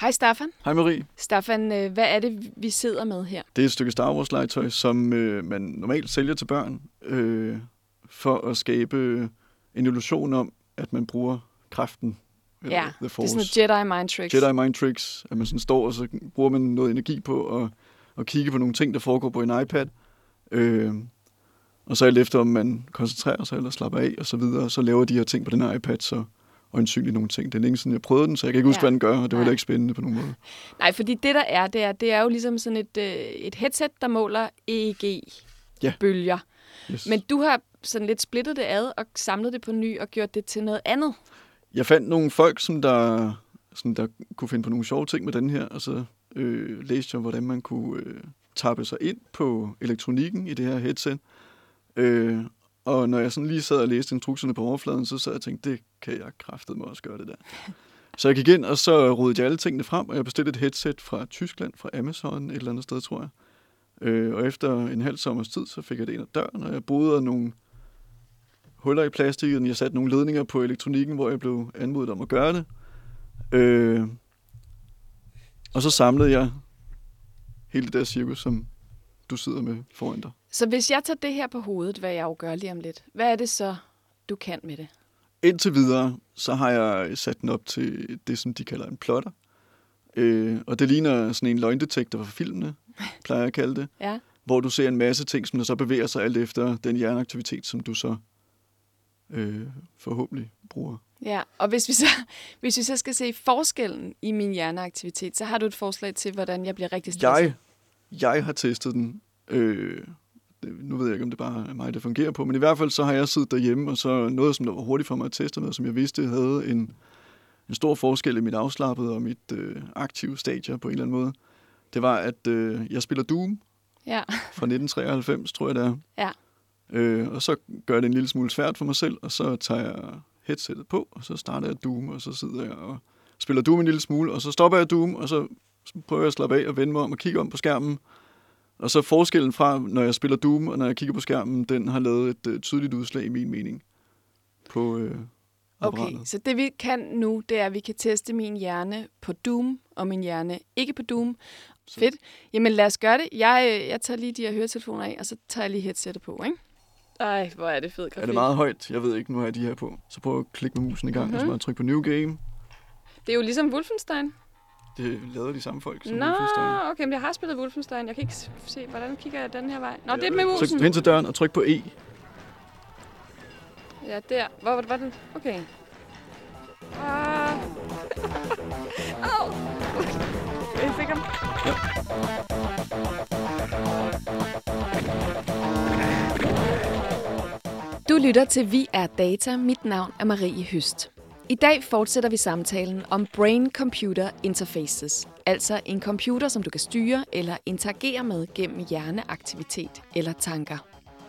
Hej Staffan. Hej Marie. Staffan, øh, hvad er det, vi sidder med her? Det er et stykke Star Wars legetøj, som øh, man normalt sælger til børn, øh, for at skabe en illusion om, at man bruger kraften. Ja, The det er sådan noget Jedi mind tricks. Jedi mind tricks, at man sådan står, og så bruger man noget energi på at, at kigge på nogle ting, der foregår på en iPad. Øh, og så alt efter, om man koncentrerer sig eller slapper af og så videre, så laver de her ting på den her iPad, så øjensynligt nogle ting. Det er længe siden, jeg prøvede den, så jeg kan ikke huske, ja. hvad den gør, og det var heller ikke spændende på nogen måde. Nej, fordi det der er, det er, det er jo ligesom sådan et, øh, et headset, der måler EEG-bølger. Ja. Yes. Men du har sådan lidt splittet det ad og samlet det på ny og gjort det til noget andet. Jeg fandt nogle folk, som der, som der kunne finde på nogle sjove ting med den her, og så øh, læste jeg, hvordan man kunne øh, tappe sig ind på elektronikken i det her headset. Øh, og når jeg sådan lige sad og læste instrukserne på overfladen, så sad jeg og tænkte, det kan jeg kraftedeme også gøre det der. Så jeg gik ind, og så rodede jeg alle tingene frem, og jeg bestilte et headset fra Tyskland, fra Amazon, et eller andet sted, tror jeg. Øh, og efter en halv sommers tid, så fik jeg det ind ad døren, og jeg boede nogle huller i plastikken. Jeg satte nogle ledninger på elektronikken, hvor jeg blev anmodet om at gøre det. Øh, og så samlede jeg hele det der cirkus, som du sidder med foran dig. Så hvis jeg tager det her på hovedet, hvad jeg jo gør lige om lidt, hvad er det så, du kan med det? Indtil videre, så har jeg sat den op til det, som de kalder en plotter. Øh, og det ligner sådan en løgndetektor for filmene, plejer jeg at kalde det. ja. Hvor du ser en masse ting, som der så bevæger sig alt efter den hjerneaktivitet, som du så øh, forhåbentlig bruger. Ja, og hvis vi, så, hvis vi så skal se forskellen i min hjerneaktivitet, så har du et forslag til, hvordan jeg bliver rigtig stresset? Jeg, jeg har testet den. Øh, nu ved jeg ikke, om det bare er mig, der fungerer på, men i hvert fald så har jeg siddet derhjemme, og så noget, som der var hurtigt for mig at teste med, som jeg vidste havde en, en stor forskel i mit afslappede og mit øh, aktive stadie på en eller anden måde. Det var, at øh, jeg spiller Doom ja. fra 1993, tror jeg det er. Ja. Øh, og så gør det en lille smule svært for mig selv, og så tager jeg headsettet på, og så starter jeg Doom, og så sidder jeg og spiller Doom en lille smule, og så stopper jeg Doom, og så prøver jeg at slappe af og vende mig om og kigge om på skærmen. Og så forskellen fra, når jeg spiller Doom, og når jeg kigger på skærmen, den har lavet et uh, tydeligt udslag i min mening på øh, Okay, så det vi kan nu, det er, at vi kan teste min hjerne på Doom, og min hjerne ikke på Doom. Så. Fedt. Jamen lad os gøre det. Jeg, øh, jeg tager lige de her høretelefoner af, og så tager jeg lige headsetet på, ikke? Ej, hvor er det fedt grafik. Er det meget højt? Jeg ved ikke, nu har jeg de her på. Så prøv at klikke med musen i gang, mm-hmm. og så må jeg trykke på New Game. Det er jo ligesom Wolfenstein. Det lavede de samme folk som Nå, Wolfenstein. okay, men jeg har spillet Wolfenstein. Jeg kan ikke se, hvordan kigger jeg den her vej. Nå, ja, det er med musen. Tryk hen til døren og tryk på E. Ja, der. Hvor var den? Okay. Ah. Au. Jeg fik ham. Ja. Du lytter til Vi er Data. Mit navn er Marie Høst. I dag fortsætter vi samtalen om Brain-Computer Interfaces, altså en computer, som du kan styre eller interagere med gennem hjerneaktivitet eller tanker.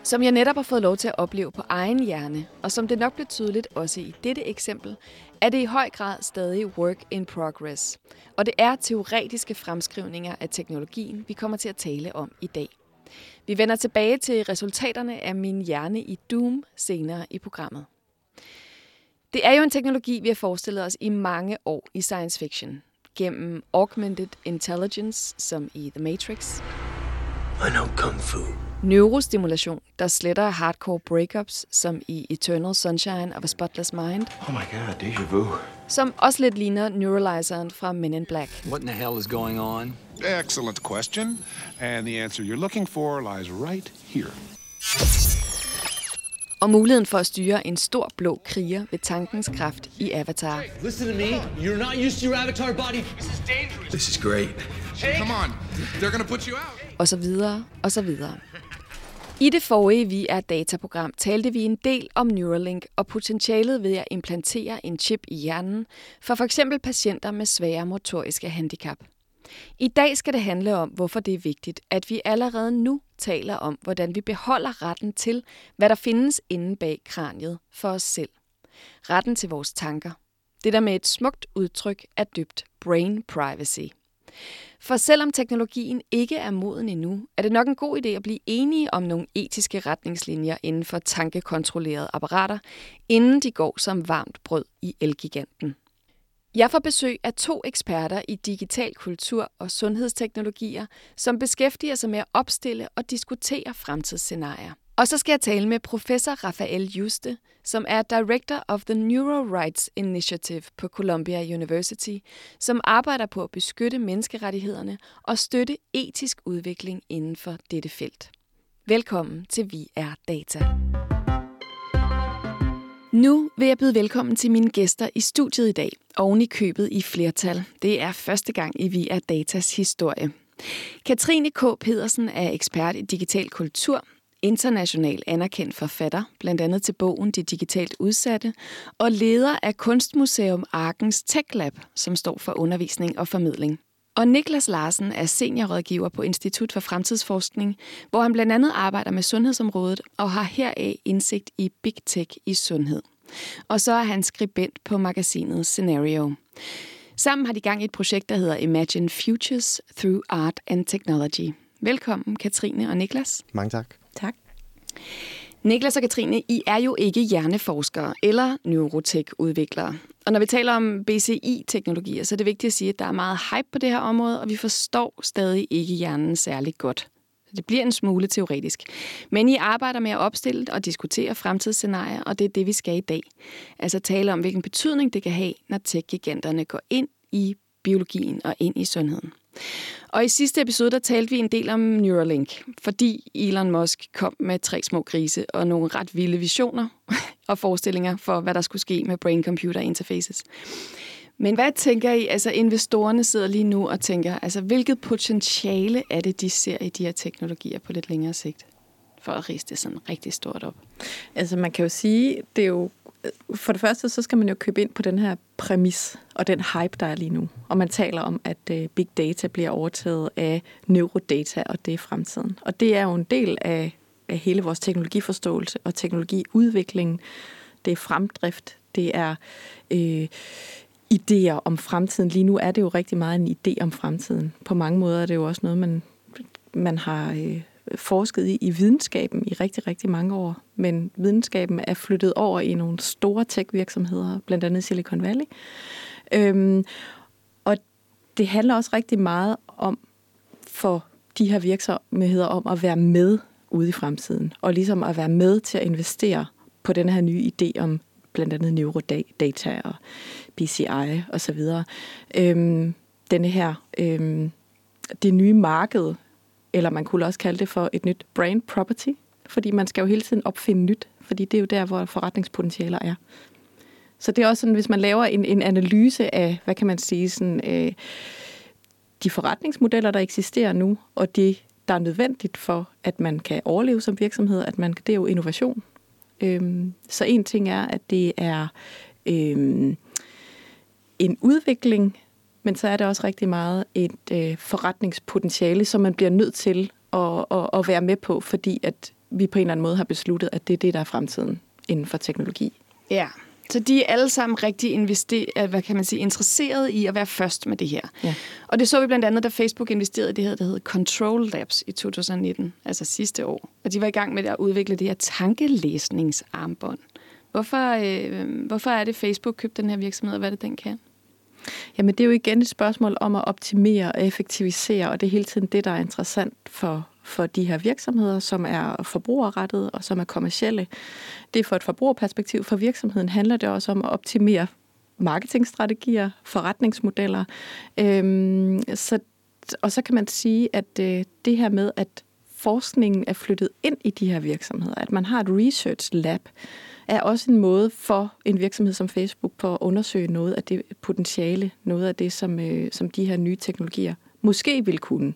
Som jeg netop har fået lov til at opleve på egen hjerne, og som det nok blev tydeligt også i dette eksempel, er det i høj grad stadig work in progress. Og det er teoretiske fremskrivninger af teknologien, vi kommer til at tale om i dag. Vi vender tilbage til resultaterne af min hjerne i Doom senere i programmet. Det er jo en teknologi, vi har forestillet os i mange år i science fiction. Gennem augmented intelligence, som i The Matrix. I know kung fu. Neurostimulation, der sletter hardcore breakups, som i Eternal Sunshine of a Spotless Mind. Oh my god, déjà vu. Som også lidt ligner neuralizeren fra Men in Black. What in the hell is going on? Excellent question. And the answer you're looking for lies right here. Og muligheden for at styre en stor blå kriger ved tankens kraft i Avatar. Listen to me. You're not used to your avatar body. This is dangerous. This is great. Come on. They're gonna put you out. Og så videre, og så videre. I det forrige Vi er dataprogram talte vi en del om Neuralink og potentialet ved at implantere en chip i hjernen for f.eks. patienter med svære motoriske handicap. I dag skal det handle om, hvorfor det er vigtigt, at vi allerede nu taler om, hvordan vi beholder retten til, hvad der findes inde bag kraniet for os selv. Retten til vores tanker. Det der med et smukt udtryk er dybt brain privacy. For selvom teknologien ikke er moden endnu, er det nok en god idé at blive enige om nogle etiske retningslinjer inden for tankekontrollerede apparater, inden de går som varmt brød i elgiganten. Jeg får besøg af to eksperter i digital kultur og sundhedsteknologier, som beskæftiger sig med at opstille og diskutere fremtidsscenarier. Og så skal jeg tale med professor Rafael Juste, som er Director of the Neuro Rights Initiative på Columbia University, som arbejder på at beskytte menneskerettighederne og støtte etisk udvikling inden for dette felt. Velkommen til Vi er Data. Nu vil jeg byde velkommen til mine gæster i studiet i dag, oven i købet i flertal. Det er første gang i Vi er Datas historie. Katrine K. Pedersen er ekspert i digital kultur, international anerkendt forfatter, blandt andet til bogen De Digitalt Udsatte, og leder af Kunstmuseum Arkens Tech Lab, som står for undervisning og formidling. Og Niklas Larsen er seniorrådgiver på Institut for Fremtidsforskning, hvor han blandt andet arbejder med sundhedsområdet og har heraf indsigt i Big Tech i sundhed. Og så er han skribent på magasinet Scenario. Sammen har de gang i et projekt, der hedder Imagine Futures Through Art and Technology. Velkommen, Katrine og Niklas. Mange tak. Tak. Niklas og Katrine, I er jo ikke hjerneforskere eller neurotech-udviklere. Og når vi taler om BCI-teknologier, så er det vigtigt at sige, at der er meget hype på det her område, og vi forstår stadig ikke hjernen særlig godt. Det bliver en smule teoretisk. Men I arbejder med at opstille og diskutere fremtidsscenarier, og det er det, vi skal i dag. Altså tale om, hvilken betydning det kan have, når tech-giganterne går ind i biologien og ind i sundheden. Og i sidste episode, der talte vi en del om Neuralink, fordi Elon Musk kom med tre små grise og nogle ret vilde visioner og forestillinger for, hvad der skulle ske med brain-computer interfaces. Men hvad tænker I? Altså investorerne sidder lige nu og tænker, altså hvilket potentiale er det, de ser i de her teknologier på lidt længere sigt? For at riste det sådan rigtig stort op. Altså man kan jo sige, det er jo for det første, så skal man jo købe ind på den her præmis og den hype, der er lige nu. Og man taler om, at øh, big data bliver overtaget af neurodata, og det er fremtiden. Og det er jo en del af, af hele vores teknologiforståelse og teknologiudvikling. Det er fremdrift, det er øh, idéer om fremtiden. Lige nu er det jo rigtig meget en idé om fremtiden. På mange måder er det jo også noget, man, man har øh, forsket i, i videnskaben i rigtig, rigtig mange år. Men videnskaben er flyttet over i nogle store tech-virksomheder, blandt andet Silicon Valley. Øhm, og det handler også rigtig meget om for de her virksomheder om at være med ude i fremtiden, og ligesom at være med til at investere på den her nye idé om blandt andet neurodata og BCI og så videre. Øhm, denne her, øhm, det nye marked, eller man kunne også kalde det for et nyt brand property, fordi man skal jo hele tiden opfinde nyt, fordi det er jo der, hvor forretningspotentialer er. Så det er også sådan, hvis man laver en, en analyse af, hvad kan man sige, sådan, øh, de forretningsmodeller, der eksisterer nu, og det, der er nødvendigt for, at man kan overleve som virksomhed, at man, det er jo innovation. Øhm, så en ting er, at det er øhm, en udvikling, men så er det også rigtig meget et øh, forretningspotentiale, som man bliver nødt til at, at, at være med på, fordi at vi på en eller anden måde har besluttet, at det er det, der er fremtiden inden for teknologi. Ja, så de er alle sammen rigtig invester- hvad kan man sige, interesseret i at være først med det her. Ja. Og det så vi blandt andet, da Facebook investerede i det her, der hedder Control Labs i 2019, altså sidste år. Og de var i gang med at udvikle det her tankelæsningsarmbånd. Hvorfor, øh, hvorfor er det, Facebook købte den her virksomhed, og hvad er det, den kan? Jamen det er jo igen et spørgsmål om at optimere og effektivisere, og det er hele tiden det, der er interessant for, for de her virksomheder, som er forbrugerrettede og som er kommercielle. Det er for et forbrugerperspektiv. For virksomheden handler det også om at optimere marketingstrategier, forretningsmodeller. Øhm, så, og så kan man sige, at øh, det her med, at forskningen er flyttet ind i de her virksomheder, at man har et research lab, er også en måde for en virksomhed som Facebook på at undersøge noget af det potentiale, noget af det, som, øh, som de her nye teknologier måske vil kunne.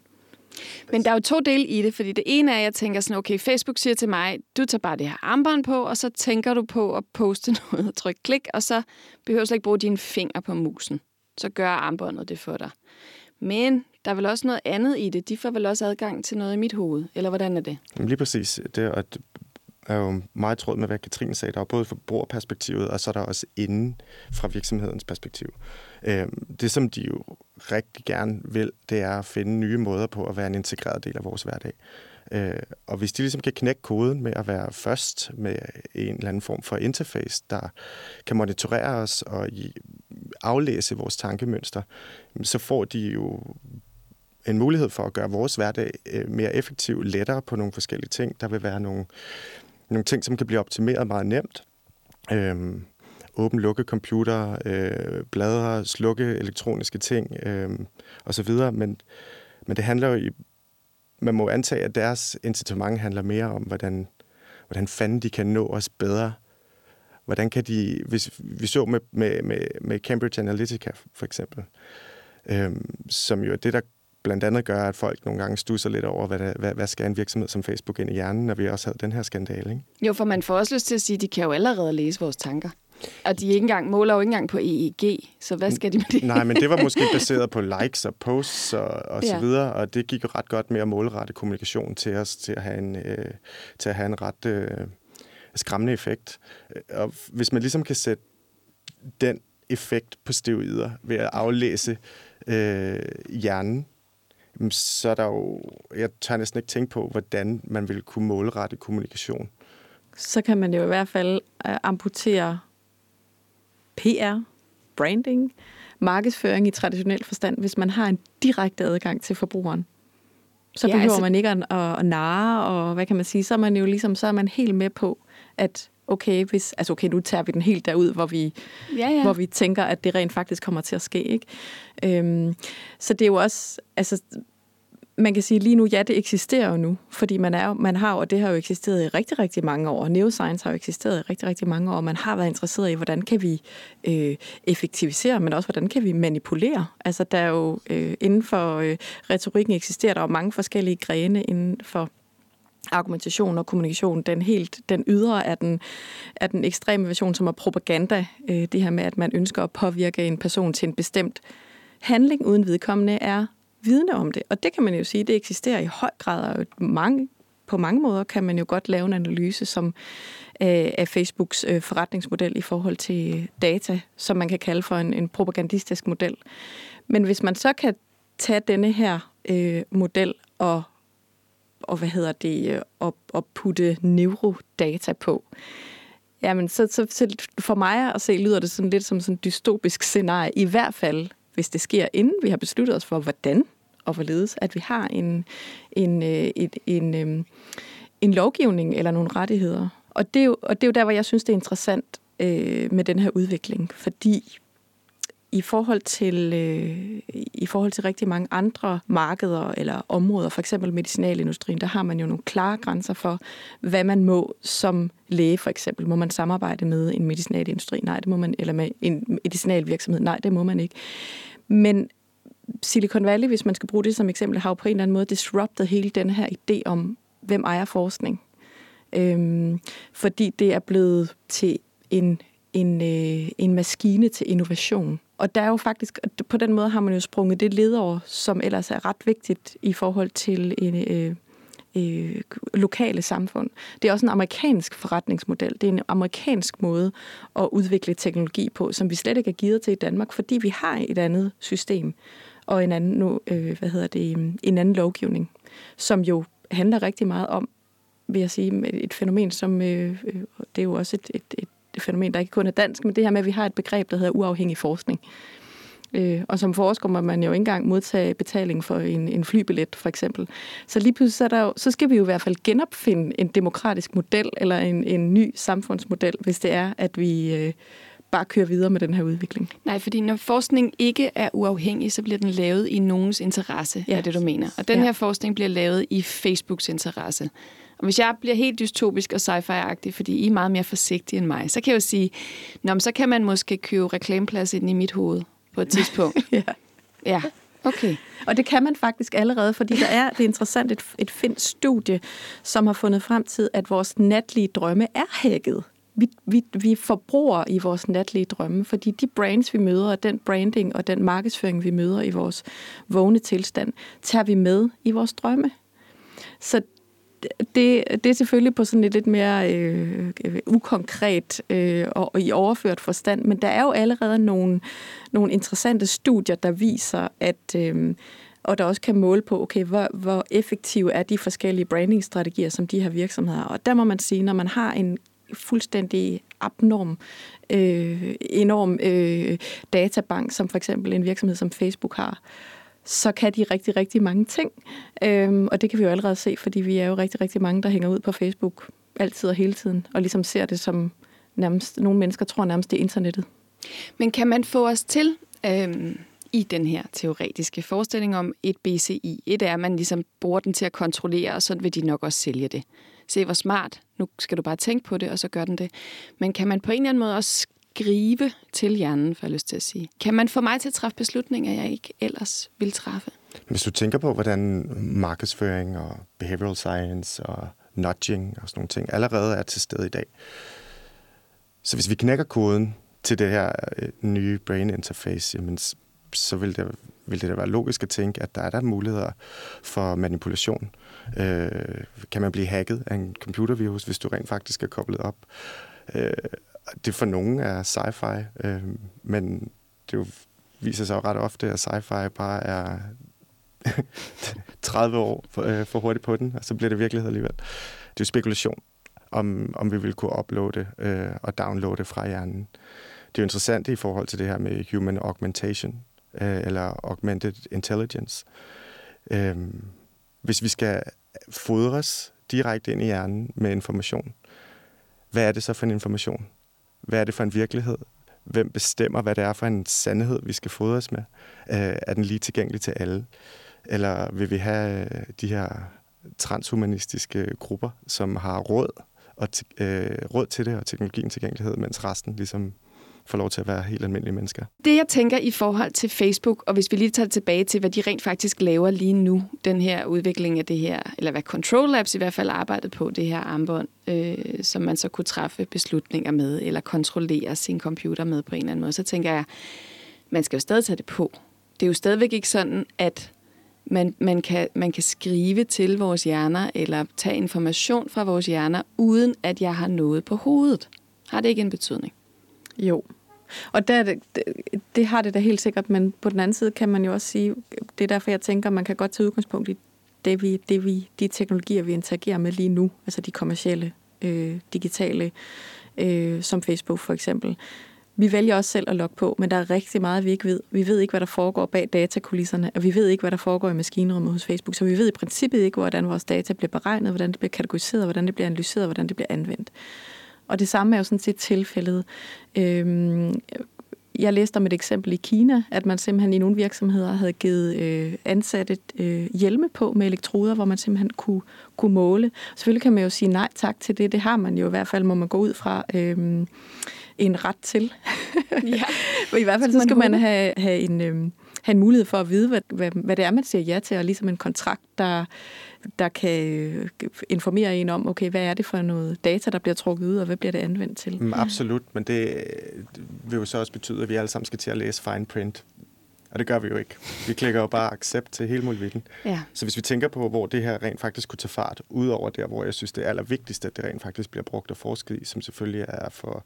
Men der er jo to dele i det, fordi det ene er, at jeg tænker sådan, okay, Facebook siger til mig, du tager bare det her armbånd på, og så tænker du på at poste noget og trykke klik, og så behøver du slet ikke bruge dine fingre på musen. Så gør armbåndet det for dig. Men der er vel også noget andet i det. De får vel også adgang til noget i mit hoved, eller hvordan er det? Jamen lige præcis. Det, at er jo meget tråd med, hvad Katrine sagde. Der er både forbrugerperspektivet, og så er der også inden fra virksomhedens perspektiv. Øh, det, som de jo rigtig gerne vil, det er at finde nye måder på at være en integreret del af vores hverdag. Øh, og hvis de ligesom kan knække koden med at være først med en eller anden form for interface, der kan monitorere os og aflæse vores tankemønster, så får de jo en mulighed for at gøre vores hverdag øh, mere effektiv, lettere på nogle forskellige ting. Der vil være nogle, nogle ting, som kan blive optimeret meget nemt. Øhm, åben, lukke computer, øh, bladre, slukke elektroniske ting øh, osv. Men, men det handler jo i, man må antage, at deres incitament handler mere om, hvordan, hvordan fanden de kan nå os bedre. Hvordan kan de, hvis vi så med, med, med, med Cambridge Analytica for eksempel, øh, som jo er det, der blandt andet gør, at folk nogle gange stusser lidt over, hvad, der, hvad, hvad skal en virksomhed som Facebook ind i hjernen, når vi også havde den her skandale. Ikke? Jo, for man får også lyst til at sige, at de kan jo allerede læse vores tanker. Og de ikke engang, måler jo ikke engang på EEG, så hvad skal de med det? Nej, men det var måske baseret på likes og posts og, og ja. så videre, og det gik jo ret godt med at målrette kommunikation til os, til at have en, øh, til at have en ret øh, skræmmende effekt. Og hvis man ligesom kan sætte den effekt på steroider ved at aflæse øh, hjernen, så er der jo, jeg tør næsten ikke tænke på, hvordan man vil kunne målrette kommunikation. Så kan man jo i hvert fald uh, amputere PR, branding, markedsføring i traditionel forstand, hvis man har en direkte adgang til forbrugeren. Så ja, behøver altså... man ikke at, at, at narre, og hvad kan man sige, så er man jo ligesom, så er man helt med på, at okay, hvis, altså okay, nu tager vi den helt derud, hvor vi, ja, ja. hvor vi tænker, at det rent faktisk kommer til at ske. Ikke? Øhm, så det er jo også, altså man kan sige lige nu, ja, det eksisterer jo nu, fordi man, er, man har, og det har jo eksisteret i rigtig, rigtig mange år. Neuroscience har jo eksisteret i rigtig, rigtig mange år, og man har været interesseret i, hvordan kan vi øh, effektivisere, men også hvordan kan vi manipulere. Altså der er jo øh, inden for øh, retorikken eksisterer der jo mange forskellige grene inden for argumentation og kommunikation, den helt den ydre af den, er den ekstreme version, som er propaganda. Øh, det her med, at man ønsker at påvirke en person til en bestemt handling, uden vedkommende er vidne om det. Og det kan man jo sige, det eksisterer i høj grad, og mange, på mange måder kan man jo godt lave en analyse som øh, af Facebooks øh, forretningsmodel i forhold til data, som man kan kalde for en, en propagandistisk model. Men hvis man så kan tage denne her øh, model og og hvad hedder det, øh, og, og putte neurodata på. Jamen, så, så, så for mig at se, lyder det sådan lidt som sådan et dystopisk scenarie, i hvert fald, hvis det sker, inden vi har besluttet os for, hvordan og hvorledes, at vi har en, en, øh, en, en, en, en lovgivning eller nogle rettigheder. Og det, er jo, og det er jo der, hvor jeg synes, det er interessant øh, med den her udvikling, fordi i forhold til øh, i forhold til rigtig mange andre markeder eller områder, for eksempel medicinalindustrien, der har man jo nogle klare grænser for, hvad man må som læge for eksempel. Må man samarbejde med en medicinalindustri? Nej, det må man. Eller med en medicinalvirksomhed? Nej, det må man ikke. Men Silicon Valley, hvis man skal bruge det som eksempel, har jo på en eller anden måde disruptet hele den her idé om, hvem ejer forskning. Øhm, fordi det er blevet til en, en, øh, en maskine til innovation. Og der er jo faktisk, på den måde har man jo sprunget det led over, som ellers er ret vigtigt i forhold til en, øh, øh, lokale samfund. Det er også en amerikansk forretningsmodel. Det er en amerikansk måde at udvikle teknologi på, som vi slet ikke er givet til i Danmark, fordi vi har et andet system og en anden, nu, øh, hvad hedder det, øh, en anden lovgivning, som jo handler rigtig meget om, vil jeg sige, et fænomen, som øh, øh det er jo også et, et, et fænomen, der ikke kun er dansk, men det her med, at vi har et begreb, der hedder uafhængig forskning. Øh, og som forsker må man jo ikke engang modtage betaling for en, en flybillet, for eksempel. Så lige pludselig så, er der jo, så skal vi jo i hvert fald genopfinde en demokratisk model, eller en, en ny samfundsmodel, hvis det er, at vi... Øh, bare køre videre med den her udvikling. Nej, fordi når forskning ikke er uafhængig, så bliver den lavet i nogens interesse, ja. er det du mener. Og den ja. her forskning bliver lavet i Facebooks interesse. Og hvis jeg bliver helt dystopisk og sci-fi-agtig, fordi I er meget mere forsigtige end mig, så kan jeg jo sige, Nå, så kan man måske købe reklameplads ind i mit hoved på et tidspunkt. ja. Ja, okay. Og det kan man faktisk allerede, fordi der er, det er interessant, et, et finsk studie, som har fundet frem til, at vores natlige drømme er hacket vi, vi, vi forbruger i vores natlige drømme, fordi de brands, vi møder, og den branding og den markedsføring, vi møder i vores vågne tilstand, tager vi med i vores drømme. Så det, det er selvfølgelig på sådan et lidt mere øh, ukonkret øh, og, og i overført forstand, men der er jo allerede nogle, nogle interessante studier, der viser, at øh, og der også kan måle på, okay, hvor, hvor effektive er de forskellige brandingstrategier, som de her virksomheder har. Og der må man sige, når man har en fuldstændig abnorm, øh, enorm øh, databank, som for eksempel en virksomhed som Facebook har, så kan de rigtig, rigtig mange ting. Øhm, og det kan vi jo allerede se, fordi vi er jo rigtig, rigtig mange, der hænger ud på Facebook altid og hele tiden, og ligesom ser det som nærmest, nogle mennesker tror nærmest det er internettet. Men kan man få os til øhm, i den her teoretiske forestilling om et BCI? Et er, at man ligesom bruger den til at kontrollere, og så vil de nok også sælge det. Se, hvor smart. Nu skal du bare tænke på det, og så gør den det. Men kan man på en eller anden måde også skrive til hjernen, for jeg lyst til at sige? Kan man få mig til at træffe beslutninger, jeg ikke ellers vil træffe? Hvis du tænker på, hvordan markedsføring og behavioral science og nudging og sådan nogle ting allerede er til stede i dag. Så hvis vi knækker koden til det her øh, nye brain interface, jamen, så vil det, vil det da være logisk at tænke, at der er der muligheder for manipulation. Øh, kan man blive hacket af en computervirus, hvis du rent faktisk er koblet op? Øh, det for nogen er sci-fi, øh, men det jo viser sig jo ret ofte, at sci-fi bare er 30 år for, øh, for hurtigt på den, og så bliver det virkelighed alligevel. Det er jo spekulation, om, om vi vil kunne uploade øh, og downloade fra hjernen. Det er jo interessant i forhold til det her med human augmentation, øh, eller augmented intelligence. Øh, hvis vi skal fodres direkte ind i hjernen med information, hvad er det så for en information? Hvad er det for en virkelighed? Hvem bestemmer, hvad det er for en sandhed, vi skal fodres med? Øh, er den lige tilgængelig til alle? Eller vil vi have øh, de her transhumanistiske grupper, som har råd, og øh, råd til det og teknologien tilgængelighed, mens resten ligesom får lov til at være helt almindelige mennesker. Det jeg tænker i forhold til Facebook, og hvis vi lige tager tilbage til, hvad de rent faktisk laver lige nu, den her udvikling af det her, eller hvad Control Labs i hvert fald arbejdet på, det her armbånd, øh, som man så kunne træffe beslutninger med, eller kontrollere sin computer med på en eller anden måde, så tænker jeg, man skal jo stadig tage det på. Det er jo stadigvæk ikke sådan, at man, man, kan, man kan skrive til vores hjerner, eller tage information fra vores hjerner, uden at jeg har noget på hovedet. Har det ikke en betydning? Jo. Og der, det, det har det da helt sikkert, men på den anden side kan man jo også sige, det er derfor, jeg tænker, man kan godt tage udgangspunkt i det, vi, det vi, de teknologier, vi interagerer med lige nu, altså de kommercielle, øh, digitale, øh, som Facebook for eksempel. Vi vælger også selv at logge på, men der er rigtig meget, vi ikke ved. Vi ved ikke, hvad der foregår bag datakulisserne, og vi ved ikke, hvad der foregår i maskinrummet hos Facebook, så vi ved i princippet ikke, hvordan vores data bliver beregnet, hvordan det bliver kategoriseret, hvordan det bliver analyseret, hvordan det bliver anvendt. Og det samme er jo sådan set tilfældet. Øhm, jeg læste om et eksempel i Kina, at man simpelthen i nogle virksomheder havde givet øh, ansatte øh, hjelme på med elektroder, hvor man simpelthen kunne, kunne måle. Selvfølgelig kan man jo sige nej tak til det. Det har man jo i hvert fald, må man gå ud fra. Øh, en ret til. ja. I hvert fald så skal man have, have, en, øh, have en mulighed for at vide, hvad, hvad, hvad det er, man siger ja til, og ligesom en kontrakt, der, der kan øh, informere en om, okay, hvad er det for noget data, der bliver trukket ud, og hvad bliver det anvendt til? Mm, absolut, men det vil jo så også betyde, at vi alle sammen skal til at læse fine print. Og det gør vi jo ikke. Vi klikker jo bare accept til hele muligheden. Ja. Så hvis vi tænker på, hvor det her rent faktisk kunne tage fart, udover der, hvor jeg synes, det er allervigtigste, at det rent faktisk bliver brugt og forsket i, som selvfølgelig er for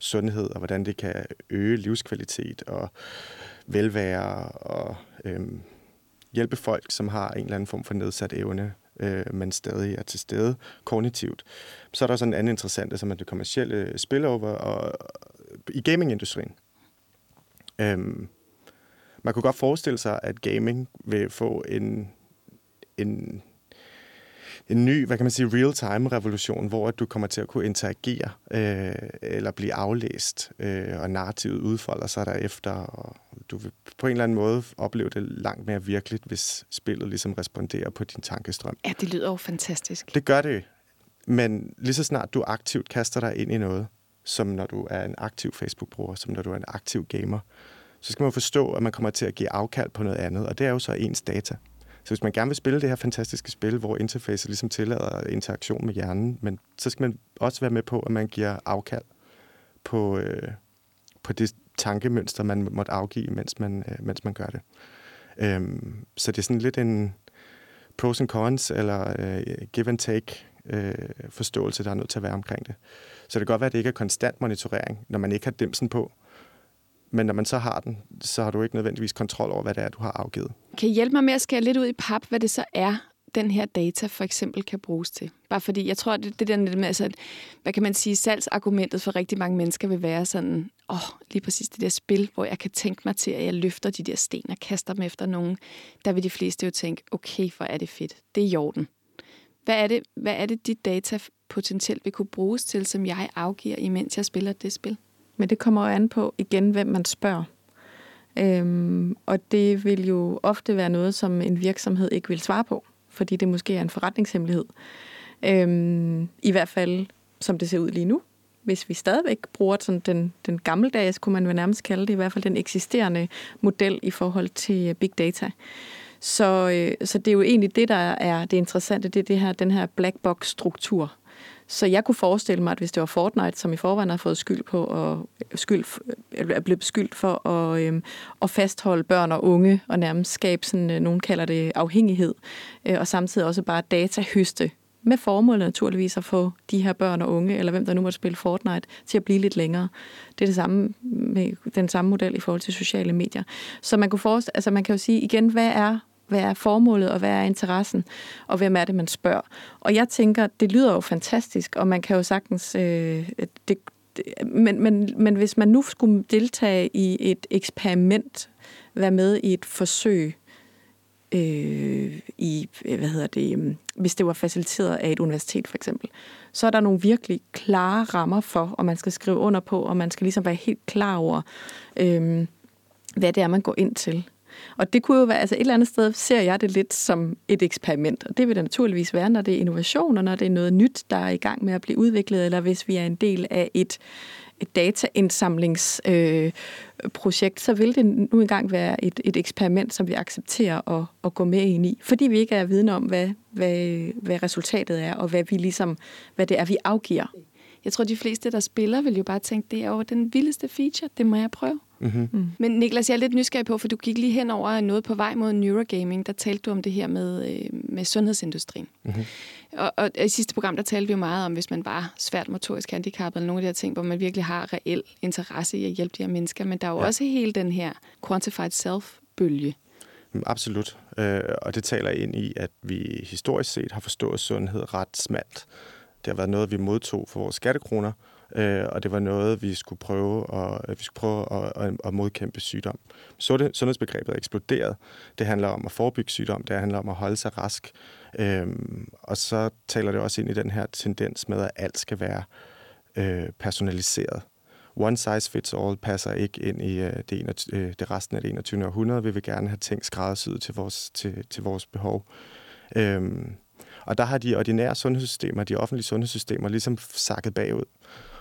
sundhed, og hvordan det kan øge livskvalitet og velvære og øhm, hjælpe folk, som har en eller anden form for nedsat evne, øh, men stadig er til stede kognitivt. Så er der sådan en anden interessant, som er det kommercielle spillover og, øh, i gamingindustrien. Øhm, man kunne godt forestille sig, at gaming vil få en, en en ny, hvad kan man sige, real-time revolution, hvor du kommer til at kunne interagere øh, eller blive aflæst, øh, og narrativet udfolder sig derefter, og du vil på en eller anden måde opleve det langt mere virkeligt, hvis spillet ligesom responderer på din tankestrøm. Ja, det lyder jo fantastisk. Det gør det, men lige så snart du aktivt kaster dig ind i noget, som når du er en aktiv Facebook-bruger, som når du er en aktiv gamer, så skal man forstå, at man kommer til at give afkald på noget andet, og det er jo så ens data. Så hvis man gerne vil spille det her fantastiske spil, hvor interfacet ligesom tillader interaktion med hjernen, men så skal man også være med på, at man giver afkald på, øh, på det tankemønster, man måtte afgive, mens man, øh, mens man gør det. Øhm, så det er sådan lidt en pros and cons, eller øh, give and take øh, forståelse, der er nødt til at være omkring det. Så det kan godt være, at det ikke er konstant monitorering, når man ikke har dimsen på, men når man så har den, så har du ikke nødvendigvis kontrol over, hvad det er, du har afgivet. Kan I hjælpe mig med at skære lidt ud i pap, hvad det så er, den her data for eksempel kan bruges til? Bare fordi, jeg tror, det, det der med, altså, hvad kan man sige, salgsargumentet for rigtig mange mennesker vil være sådan, åh, oh, lige præcis det der spil, hvor jeg kan tænke mig til, at jeg løfter de der sten og kaster dem efter nogen. Der vil de fleste jo tænke, okay, hvor er det fedt. Det er i orden. Hvad er det, hvad er det dit data potentielt vil kunne bruges til, som jeg afgiver, imens jeg spiller det spil? Men det kommer jo an på igen, hvem man spørger. Øhm, og det vil jo ofte være noget, som en virksomhed ikke vil svare på, fordi det måske er en forretningshemmelighed. Øhm, I hvert fald, som det ser ud lige nu. Hvis vi stadigvæk bruger sådan den, den gammeldags, kunne man vel nærmest kalde det, i hvert fald den eksisterende model i forhold til øh, big data. Så, øh, så det er jo egentlig det, der er det interessante, det er det her, den her black box struktur. Så jeg kunne forestille mig, at hvis det var Fortnite, som i forvejen har fået skyld på og skyld, øh, er blevet beskyldt for at, øhm, at fastholde børn og unge og nærmest skabe sådan, øh, nogen kalder det afhængighed, øh, og samtidig også bare datahøste med formål naturligvis at få de her børn og unge, eller hvem der nu måtte spille Fortnite, til at blive lidt længere. Det er det samme med den samme model i forhold til sociale medier. Så man, kunne forestille, altså man kan jo sige igen, hvad er hvad er formålet, og hvad er interessen, og hvem er det, man spørger. Og jeg tænker, det lyder jo fantastisk, og man kan jo sagtens... Øh, det, det, men, men, men hvis man nu skulle deltage i et eksperiment, være med i et forsøg, øh, i, hvad hedder det, øhm, hvis det var faciliteret af et universitet for eksempel, så er der nogle virkelig klare rammer for, og man skal skrive under på, og man skal ligesom være helt klar over, øh, hvad det er, man går ind til. Og det kunne jo være, altså et eller andet sted ser jeg det lidt som et eksperiment, og det vil det naturligvis være, når det er innovation, og når det er noget nyt, der er i gang med at blive udviklet, eller hvis vi er en del af et, et dataindsamlingsprojekt, øh, så vil det nu engang være et, et eksperiment, som vi accepterer at, at gå med ind i, fordi vi ikke er vidne om, hvad, hvad, hvad resultatet er, og hvad, vi ligesom, hvad det er, vi afgiver. Jeg tror, de fleste, der spiller, vil jo bare tænke, det er jo den vildeste feature, det må jeg prøve. Mm-hmm. Mm. Men Niklas, jeg er lidt nysgerrig på, for du gik lige hen over noget på vej mod neurogaming. Der talte du om det her med, øh, med sundhedsindustrien. Mm-hmm. Og, og i sidste program, der talte vi jo meget om, hvis man var svært motorisk handicappet, eller nogle af de her ting, hvor man virkelig har reel interesse i at hjælpe de her mennesker. Men der er jo ja. også hele den her quantified self-bølge. Mm, absolut. Øh, og det taler ind i, at vi historisk set har forstået sundhed ret smalt. Det har været noget, vi modtog for vores skattekroner, øh, og det var noget, vi skulle prøve at, øh, vi skulle prøve at, at, at modkæmpe sygdom. Så det, sundhedsbegrebet er eksploderet. Det handler om at forebygge sygdom, det handler om at holde sig rask, øh, og så taler det også ind i den her tendens med, at alt skal være øh, personaliseret. One size fits all passer ikke ind i øh, det, ene, øh, det resten af det 21. århundrede. Vi vil gerne have ting skræddersyet til vores, til, til vores behov. Øh, og der har de ordinære sundhedssystemer, de offentlige sundhedssystemer, ligesom sakket bagud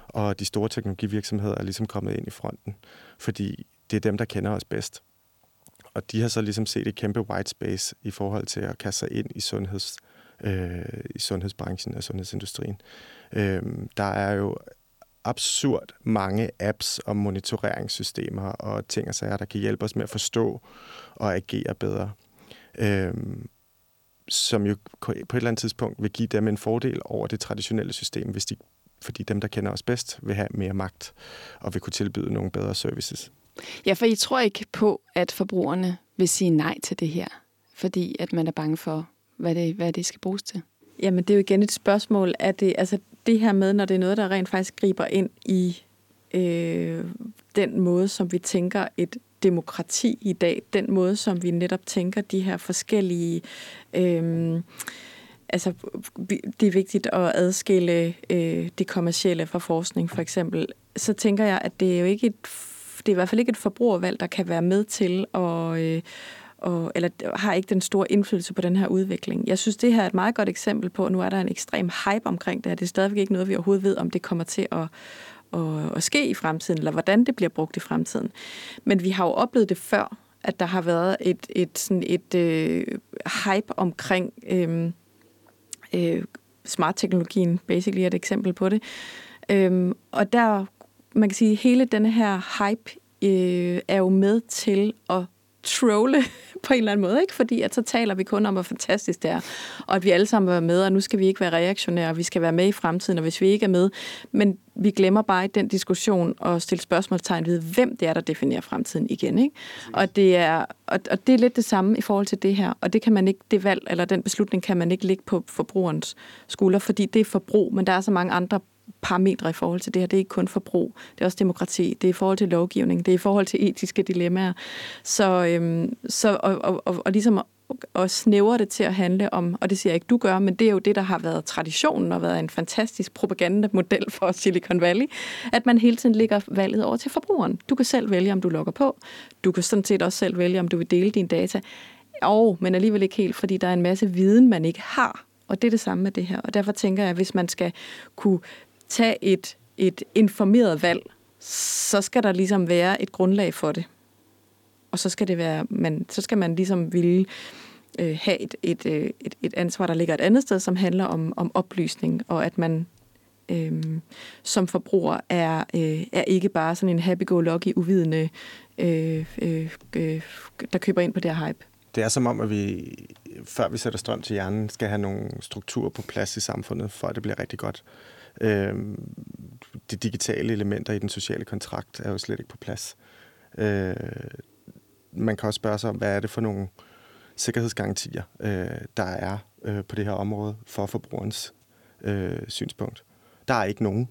og de store teknologivirksomheder er ligesom kommet ind i fronten, fordi det er dem, der kender os bedst. Og de har så ligesom set et kæmpe white space i forhold til at kaste sig ind i, sundheds, øh, i sundhedsbranchen og sundhedsindustrien. Øh, der er jo absurd mange apps og monitoreringssystemer og ting og sager, der kan hjælpe os med at forstå og agere bedre. Øh, som jo på et eller andet tidspunkt vil give dem en fordel over det traditionelle system, hvis de fordi dem, der kender os bedst, vil have mere magt og vil kunne tilbyde nogle bedre services. Ja, for I tror ikke på, at forbrugerne vil sige nej til det her, fordi at man er bange for, hvad det, hvad det skal bruges til? Jamen, det er jo igen et spørgsmål. Er det, altså, det her med, når det er noget, der rent faktisk griber ind i øh, den måde, som vi tænker et demokrati i dag, den måde, som vi netop tænker de her forskellige... Øh, altså, det er vigtigt at adskille øh, det kommercielle fra forskning, for eksempel. Så tænker jeg, at det er jo ikke et, det er i hvert fald ikke et forbrugervalg, der kan være med til at, øh, og, eller har ikke den store indflydelse på den her udvikling. Jeg synes, det her er et meget godt eksempel på, at nu er der en ekstrem hype omkring det her. Det er stadigvæk ikke noget, vi overhovedet ved, om det kommer til at, at, at ske i fremtiden, eller hvordan det bliver brugt i fremtiden. Men vi har jo oplevet det før, at der har været et, et, sådan et øh, hype omkring øh, øh, smart-teknologien, basically er et eksempel på det. Øh, og der, man kan sige, hele denne her hype øh, er jo med til at trolle på en eller anden måde, ikke? Fordi at så taler vi kun om, hvor fantastisk det er, og at vi alle sammen er med, og nu skal vi ikke være reaktionære, og vi skal være med i fremtiden, og hvis vi ikke er med, men vi glemmer bare i den diskussion at stille spørgsmålstegn ved, hvem det er, der definerer fremtiden igen, ikke? Og det er, og, og det er lidt det samme i forhold til det her, og det kan man ikke, det valg, eller den beslutning kan man ikke ligge på forbrugerens skulder, fordi det er forbrug, men der er så mange andre parametre i forhold til det her. Det er ikke kun forbrug, det er også demokrati, det er i forhold til lovgivning, det er i forhold til etiske dilemmaer. Så, øhm, så og, og, og, og ligesom og snævre det til at handle om, og det siger jeg ikke, du gør, men det er jo det, der har været traditionen og været en fantastisk propagandamodel for Silicon Valley, at man hele tiden ligger valget over til forbrugeren. Du kan selv vælge, om du logger på. Du kan sådan set også selv vælge, om du vil dele dine data. Og, men alligevel ikke helt, fordi der er en masse viden, man ikke har. Og det er det samme med det her. Og derfor tænker jeg, at hvis man skal kunne tage et, et informeret valg, så skal der ligesom være et grundlag for det. Og så skal det være, man, så skal man ligesom ville øh, have et, et, øh, et, et ansvar, der ligger et andet sted, som handler om, om oplysning, og at man øh, som forbruger er, øh, er ikke bare sådan en happy-go-lucky, uvidende, øh, øh, øh, der køber ind på det her hype. Det er som om, at vi, før vi sætter strøm til hjernen, skal have nogle strukturer på plads i samfundet, for at det bliver rigtig godt. Øh, de digitale elementer i den sociale kontrakt er jo slet ikke på plads. Øh, man kan også spørge sig om, hvad er det for nogle sikkerhedsgarantier, øh, der er øh, på det her område for forbrugerens øh, synspunkt. Der er ikke nogen,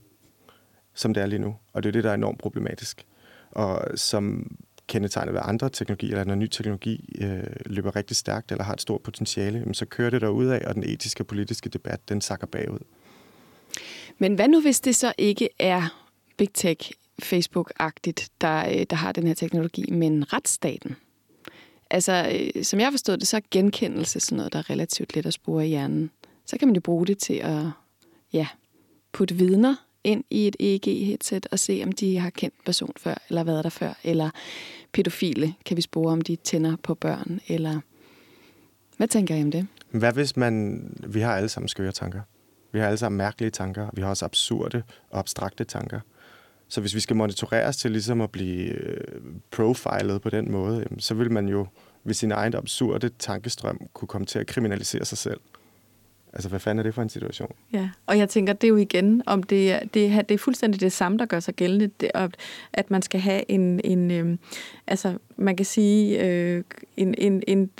som det er lige nu, og det er det, der er enormt problematisk. Og som kendetegnet ved andre teknologier, eller når ny teknologi øh, løber rigtig stærkt eller har et stort potentiale, så kører det af, og den etiske og politiske debat, den sakker bagud. Men hvad nu, hvis det så ikke er Big Tech, Facebook-agtigt, der, øh, der har den her teknologi, men retsstaten? Altså, øh, som jeg forstod det, så er genkendelse sådan noget, der er relativt let at spore i hjernen. Så kan man jo bruge det til at ja, putte vidner ind i et EEG-headset og se, om de har kendt person før, eller været der før, eller pædofile kan vi spore, om de tænder på børn, eller... Hvad tænker I om det? Hvad hvis man... Vi har alle sammen skøre tanker. Vi har alle sammen mærkelige tanker. Vi har også absurde og abstrakte tanker. Så hvis vi skal monitoreres til ligesom at blive øh, profilet på den måde, så vil man jo ved sin egen absurde tankestrøm kunne komme til at kriminalisere sig selv. Altså, hvad fanden er det for en situation? Ja, og jeg tænker, det er jo igen, om det er, det er, det er fuldstændig det samme, der gør sig gældende, det, at man skal have en, en øh, altså, man kan sige, øh, en, en, en,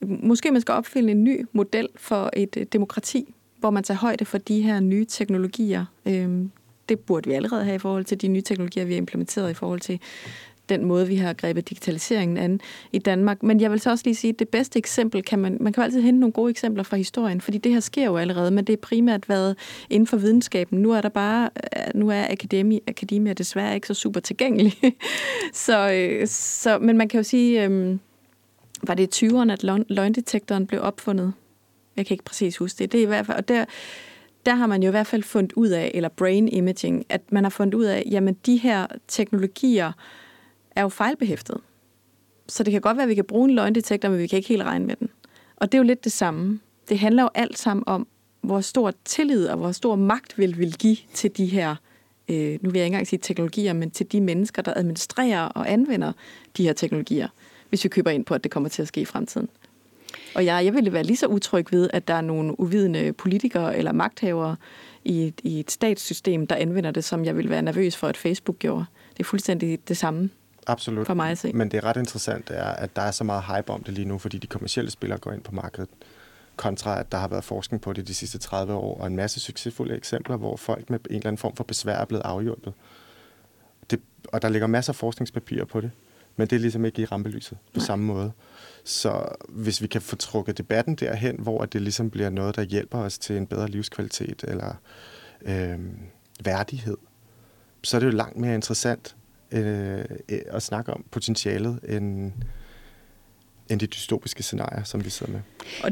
måske man skal opfinde en ny model for et øh, demokrati, hvor man tager højde for de her nye teknologier. Øh, det burde vi allerede have i forhold til de nye teknologier, vi har implementeret i forhold til den måde, vi har grebet digitaliseringen an i Danmark. Men jeg vil så også lige sige, at det bedste eksempel kan man, man kan jo altid hente nogle gode eksempler fra historien, fordi det her sker jo allerede, men det er primært været inden for videnskaben. Nu er der bare, øh, nu er akademi, akademia desværre ikke så super tilgængelig. så, øh, så, men man kan jo sige, øhm, var det i 20'erne, at løgndetektoren blev opfundet? Jeg kan ikke præcis huske det. Det er i hvert fald, og der, der har man jo i hvert fald fundet ud af, eller brain imaging, at man har fundet ud af, jamen de her teknologier er jo fejlbehæftet. Så det kan godt være, at vi kan bruge en løgndetektor, men vi kan ikke helt regne med den. Og det er jo lidt det samme. Det handler jo alt sammen om, hvor stor tillid og hvor stor magt vil vi give til de her, øh, nu vil jeg ikke engang sige teknologier, men til de mennesker, der administrerer og anvender de her teknologier, hvis vi køber ind på, at det kommer til at ske i fremtiden. Og jeg, jeg ville være lige så utryg ved, at der er nogle uvidende politikere eller magthavere i et, i et statssystem, der anvender det, som jeg ville være nervøs for, at Facebook gjorde. Det er fuldstændig det samme. Absolut. For mig at se. Men det er ret interessant, er, at der er så meget hype om det lige nu, fordi de kommercielle spillere går ind på markedet, kontra at der har været forskning på det de sidste 30 år, og en masse succesfulde eksempler, hvor folk med en eller anden form for besvær er blevet afhjulpet. Det, og der ligger masser af forskningspapirer på det, men det er ligesom ikke i rampelyset på Nej. samme måde. Så hvis vi kan få trukket debatten derhen, hvor det ligesom bliver noget, der hjælper os til en bedre livskvalitet eller øh, værdighed, så er det jo langt mere interessant øh, at snakke om potentialet end, end de dystopiske scenarier, som vi sidder med. Og,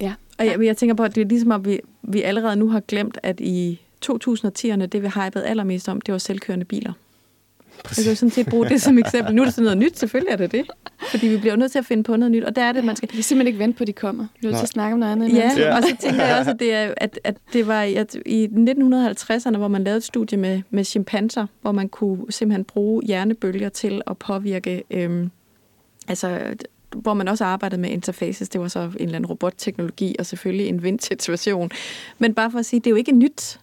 ja, og jeg, jeg tænker på, at det er ligesom, at vi, vi allerede nu har glemt, at i 2010'erne, det vi hypede allermest om, det var selvkørende biler. Præcis. Jeg kan jo sådan set bruge det som eksempel. Nu er det sådan noget nyt, selvfølgelig er det det. Fordi vi bliver nødt til at finde på noget nyt, og der er det, man skal... Vi kan simpelthen ikke vente på, at de kommer. Vi er nødt til at snakke om noget andet. Ja, ja, og så tænker jeg også, at det, er, at, at det var at i 1950'erne, hvor man lavede et studie med, med chimpanser, hvor man kunne simpelthen bruge hjernebølger til at påvirke øhm, altså hvor man også arbejdede med interfaces. Det var så en eller anden robotteknologi, og selvfølgelig en vintage-version. Men bare for at sige, det er jo ikke nyt.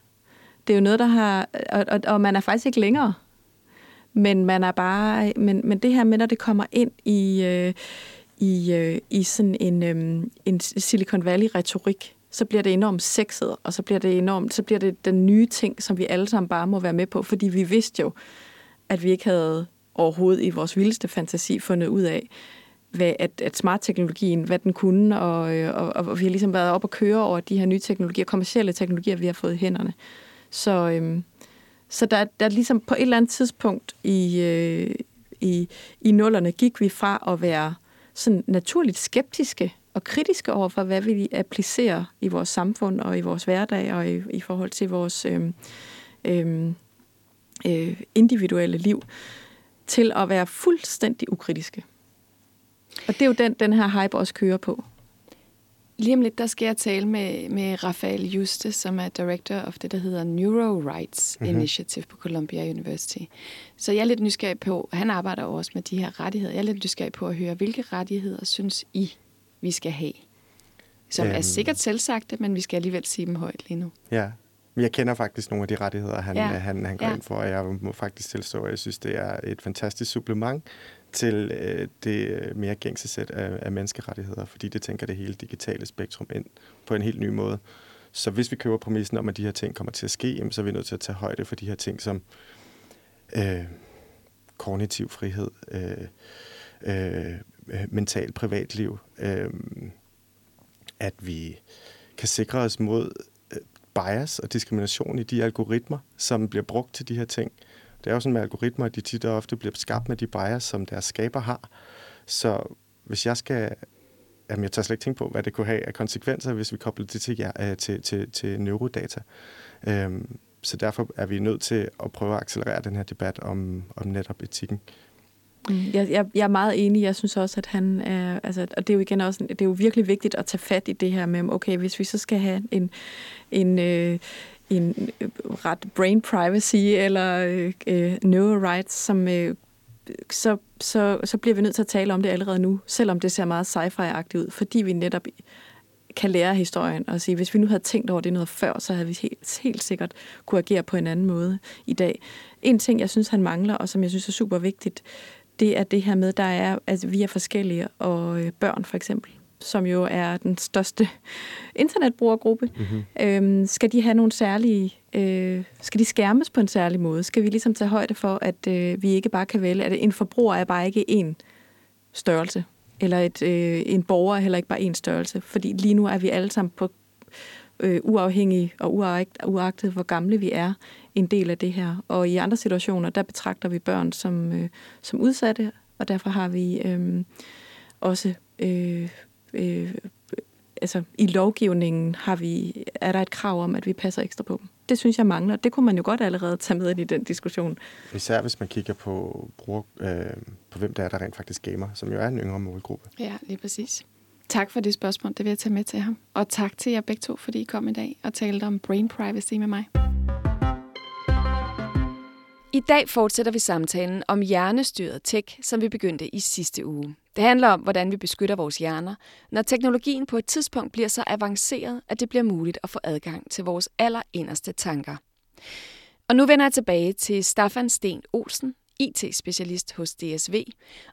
Det er jo noget, der har... Og, og, og man er faktisk ikke længere. Men man er bare... Men, men det her med, når det kommer ind i... Øh, i, øh, i sådan en, øh, en Silicon Valley-retorik, så bliver det enormt sexet, og så bliver det enormt, så bliver det den nye ting, som vi alle sammen bare må være med på, fordi vi vidste jo, at vi ikke havde overhovedet i vores vildeste fantasi fundet ud af, hvad, at, at smart-teknologien, hvad den kunne, og, øh, og, og vi har ligesom været op og køre over de her nye teknologier, kommersielle teknologier, vi har fået i hænderne. Så, øhm, så der, der ligesom på et eller andet tidspunkt i, øh, i, i nullerne gik vi fra at være sådan naturligt skeptiske og kritiske over for, hvad vi applicerer i vores samfund og i vores hverdag og i, i forhold til vores øh, øhm, øh, individuelle liv, til at være fuldstændig ukritiske. Og det er jo den, den her hype også kører på. Lige om lidt, der skal jeg tale med, med Rafael Juste, som er director of det, der hedder Neuro Rights mm-hmm. Initiative på Columbia University. Så jeg er lidt nysgerrig på, han arbejder også med de her rettigheder, jeg er lidt nysgerrig på at høre, hvilke rettigheder synes I, vi skal have? Som øhm. er sikkert selvsagte, men vi skal alligevel sige dem højt lige nu. Ja, jeg kender faktisk nogle af de rettigheder, han, ja. han, han går ja. ind for, og jeg må faktisk tilstå, at jeg synes, det er et fantastisk supplement til øh, det øh, mere gængse sæt af, af menneskerettigheder, fordi det tænker det hele digitale spektrum ind på en helt ny måde. Så hvis vi køber præmissen om, at de her ting kommer til at ske, jamen, så er vi nødt til at tage højde for de her ting som øh, kognitiv frihed, øh, øh, mental privatliv, øh, at vi kan sikre os mod øh, bias og diskrimination i de algoritmer, som bliver brugt til de her ting. Det er jo sådan med algoritmer, at de tit og ofte bliver skabt med de bias, som deres skaber har. Så hvis jeg skal... Jamen, jeg tager slet ikke tænke på, hvad det kunne have af konsekvenser, hvis vi kobler det til, ja, øh, til, til, til neurodata. Øhm, så derfor er vi nødt til at prøve at accelerere den her debat om, om netop etikken. Mm, jeg, jeg, jeg er meget enig. Jeg synes også, at han er... Altså, og det er jo igen også... Det er jo virkelig vigtigt at tage fat i det her med, okay, hvis vi så skal have en, en, øh, en øh, ret brain privacy eller øh, øh, no rights, som øh, så, så, så bliver vi nødt til at tale om det allerede nu, selvom det ser meget sci-fi-agtigt ud, fordi vi netop kan lære historien og sige, hvis vi nu havde tænkt over det noget før, så havde vi helt, helt sikkert kunne agere på en anden måde i dag. En ting, jeg synes, han mangler, og som jeg synes er super vigtigt, det er det her med, der er, at altså, vi er forskellige, og øh, børn for eksempel som jo er den største internetbrugergruppe, mm-hmm. øhm, skal de have nogle særlige, øh, skal de skærmes på en særlig måde? Skal vi ligesom tage højde for, at øh, vi ikke bare kan vælge, at en forbruger er bare ikke en størrelse, eller et, øh, en borger er heller ikke bare en størrelse, fordi lige nu er vi alle sammen på øh, uafhængige og uagtet, uagtet, hvor gamle vi er, en del af det her. Og i andre situationer, der betragter vi børn som, øh, som udsatte, og derfor har vi øh, også øh, øh, altså i lovgivningen har vi, er der et krav om, at vi passer ekstra på dem. Det synes jeg mangler. Det kunne man jo godt allerede tage med ind i den diskussion. Især hvis man kigger på, bruger, øh, på hvem der er, der rent faktisk gamer, som jo er en yngre målgruppe. Ja, lige præcis. Tak for det spørgsmål. Det vil jeg tage med til ham. Og tak til jer begge to, fordi I kom i dag og talte om brain privacy med mig. I dag fortsætter vi samtalen om hjernestyret tech, som vi begyndte i sidste uge. Det handler om, hvordan vi beskytter vores hjerner, når teknologien på et tidspunkt bliver så avanceret, at det bliver muligt at få adgang til vores allerinderste tanker. Og nu vender jeg tilbage til Staffan Sten Olsen, IT-specialist hos DSV,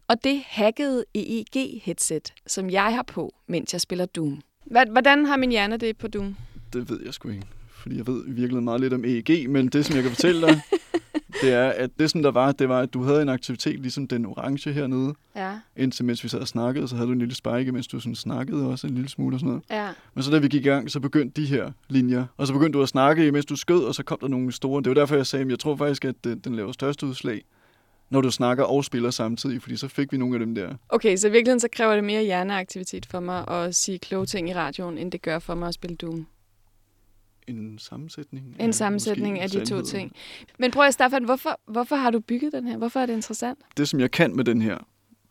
og det hackede EEG-headset, som jeg har på, mens jeg spiller Doom. Hvordan har min hjerne det på Doom? Det ved jeg sgu ikke, fordi jeg ved virkelig meget lidt om EEG, men det, som jeg kan fortælle dig, det er, at det som der var, det var, at du havde en aktivitet, ligesom den orange hernede. Ja. Indtil mens vi sad og snakkede, så havde du en lille spike, mens du sådan snakkede også en lille smule og sådan noget. Ja. Men så da vi gik i gang, så begyndte de her linjer. Og så begyndte du at snakke, mens du skød, og så kom der nogle store. Det var derfor, jeg sagde, at jeg tror faktisk, at den laver største udslag, når du snakker og spiller samtidig, fordi så fik vi nogle af dem der. Okay, så i virkeligheden så kræver det mere hjerneaktivitet for mig at sige kloge ting i radioen, end det gør for mig at spille Doom en sammensætning. En sammensætning af de to ting. Men prøv at, Staffan, hvorfor, hvorfor har du bygget den her? Hvorfor er det interessant? Det, som jeg kan med den her,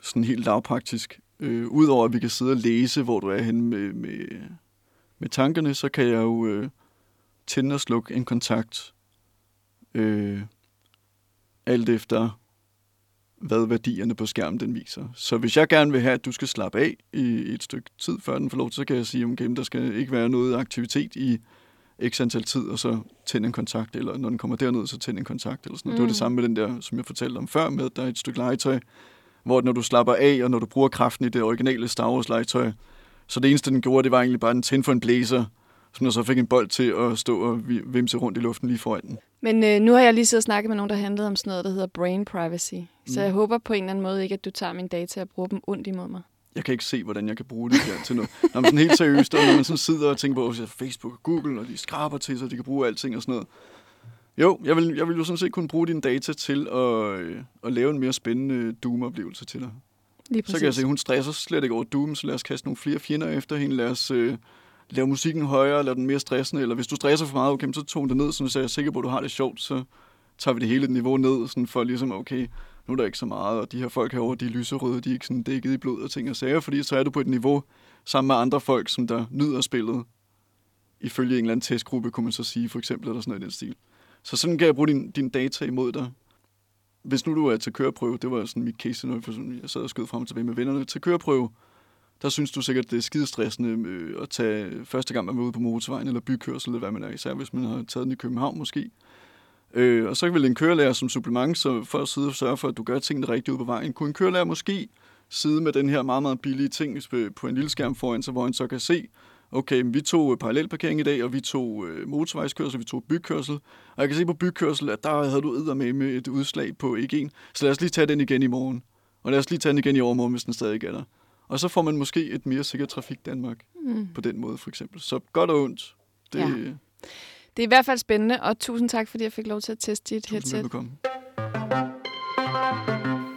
sådan helt lavpraktisk, øh, udover at vi kan sidde og læse, hvor du er henne med, med, med tankerne, så kan jeg jo øh, tænde og slukke en kontakt, øh, alt efter hvad værdierne på skærmen den viser. Så hvis jeg gerne vil have, at du skal slappe af i et stykke tid, før den får lov, så kan jeg sige, okay, der skal ikke være noget aktivitet i x antal tid, og så tænde en kontakt, eller når den kommer derned, så tænde en kontakt, eller sådan noget. Mm. Det var det samme med den der, som jeg fortalte om før, med at der er et stykke legetøj, hvor når du slapper af, og når du bruger kraften i det originale Star Wars legetøj, så det eneste, den gjorde, det var egentlig bare en tænd for en blæser, som der så fik en bold til at stå og vimse rundt i luften lige foran den. Men øh, nu har jeg lige siddet og snakket med nogen, der handlede om sådan noget, der hedder brain privacy. Så mm. jeg håber på en eller anden måde ikke, at du tager mine data og bruger dem ondt imod mig. Jeg kan ikke se, hvordan jeg kan bruge det her til noget. Når man sådan helt seriøst, og når man sådan sidder og tænker på, at Facebook og Google, og de skraber til sig, de kan bruge alting og sådan noget. Jo, jeg vil, jeg vil jo sådan set kunne bruge dine data til at, øh, at lave en mere spændende Doom-oplevelse til dig. Lige så kan jeg se, at hun stresser slet ikke over Doom, så lad os kaste nogle flere fjender efter hende. Lad os øh, lave musikken højere, lave den mere stressende. Eller hvis du stresser for meget, okay, så tog det ned, så jeg er sikker på, at du har det sjovt, så tager vi det hele niveau ned, sådan for ligesom, okay, nu er der ikke så meget, og de her folk herovre, de er lyserøde, de er ikke sådan dækket i blod og ting og sager, fordi så er du på et niveau sammen med andre folk, som der nyder spillet, ifølge en eller anden testgruppe, kunne man så sige, for eksempel, eller sådan noget i den stil. Så sådan kan jeg bruge din, din data imod dig. Hvis nu du er til køreprøve, det var sådan mit case, når jeg sad og skød frem og tilbage med vennerne, til køreprøve, der synes du sikkert, det er skidestressende øh, at tage første gang, man er ude på motorvejen eller bykørsel, eller hvad man er, især hvis man har taget den i København måske. Øh, og så vil en kørelærer som supplement, så for at sidde og sørge for, at du gør tingene rigtigt ude på vejen, kunne en kørelærer måske sidde med den her meget, meget billige ting på en lille skærm foran sig, hvor han så kan se, okay, vi tog parallelparkering i dag, og vi tog øh, motorvejskørsel, vi tog bykørsel, og jeg kan se på bykørsel, at der havde du med med et udslag på ikke en, så lad os lige tage den igen i morgen. Og lad os lige tage den igen i overmorgen, hvis den stadig er der. Og så får man måske et mere sikkert trafik Danmark mm. på den måde, for eksempel. Så godt og ondt. Det, ja. Det er i hvert fald spændende, og tusind tak, fordi jeg fik lov til at teste dit tusind headset. Velbekomme.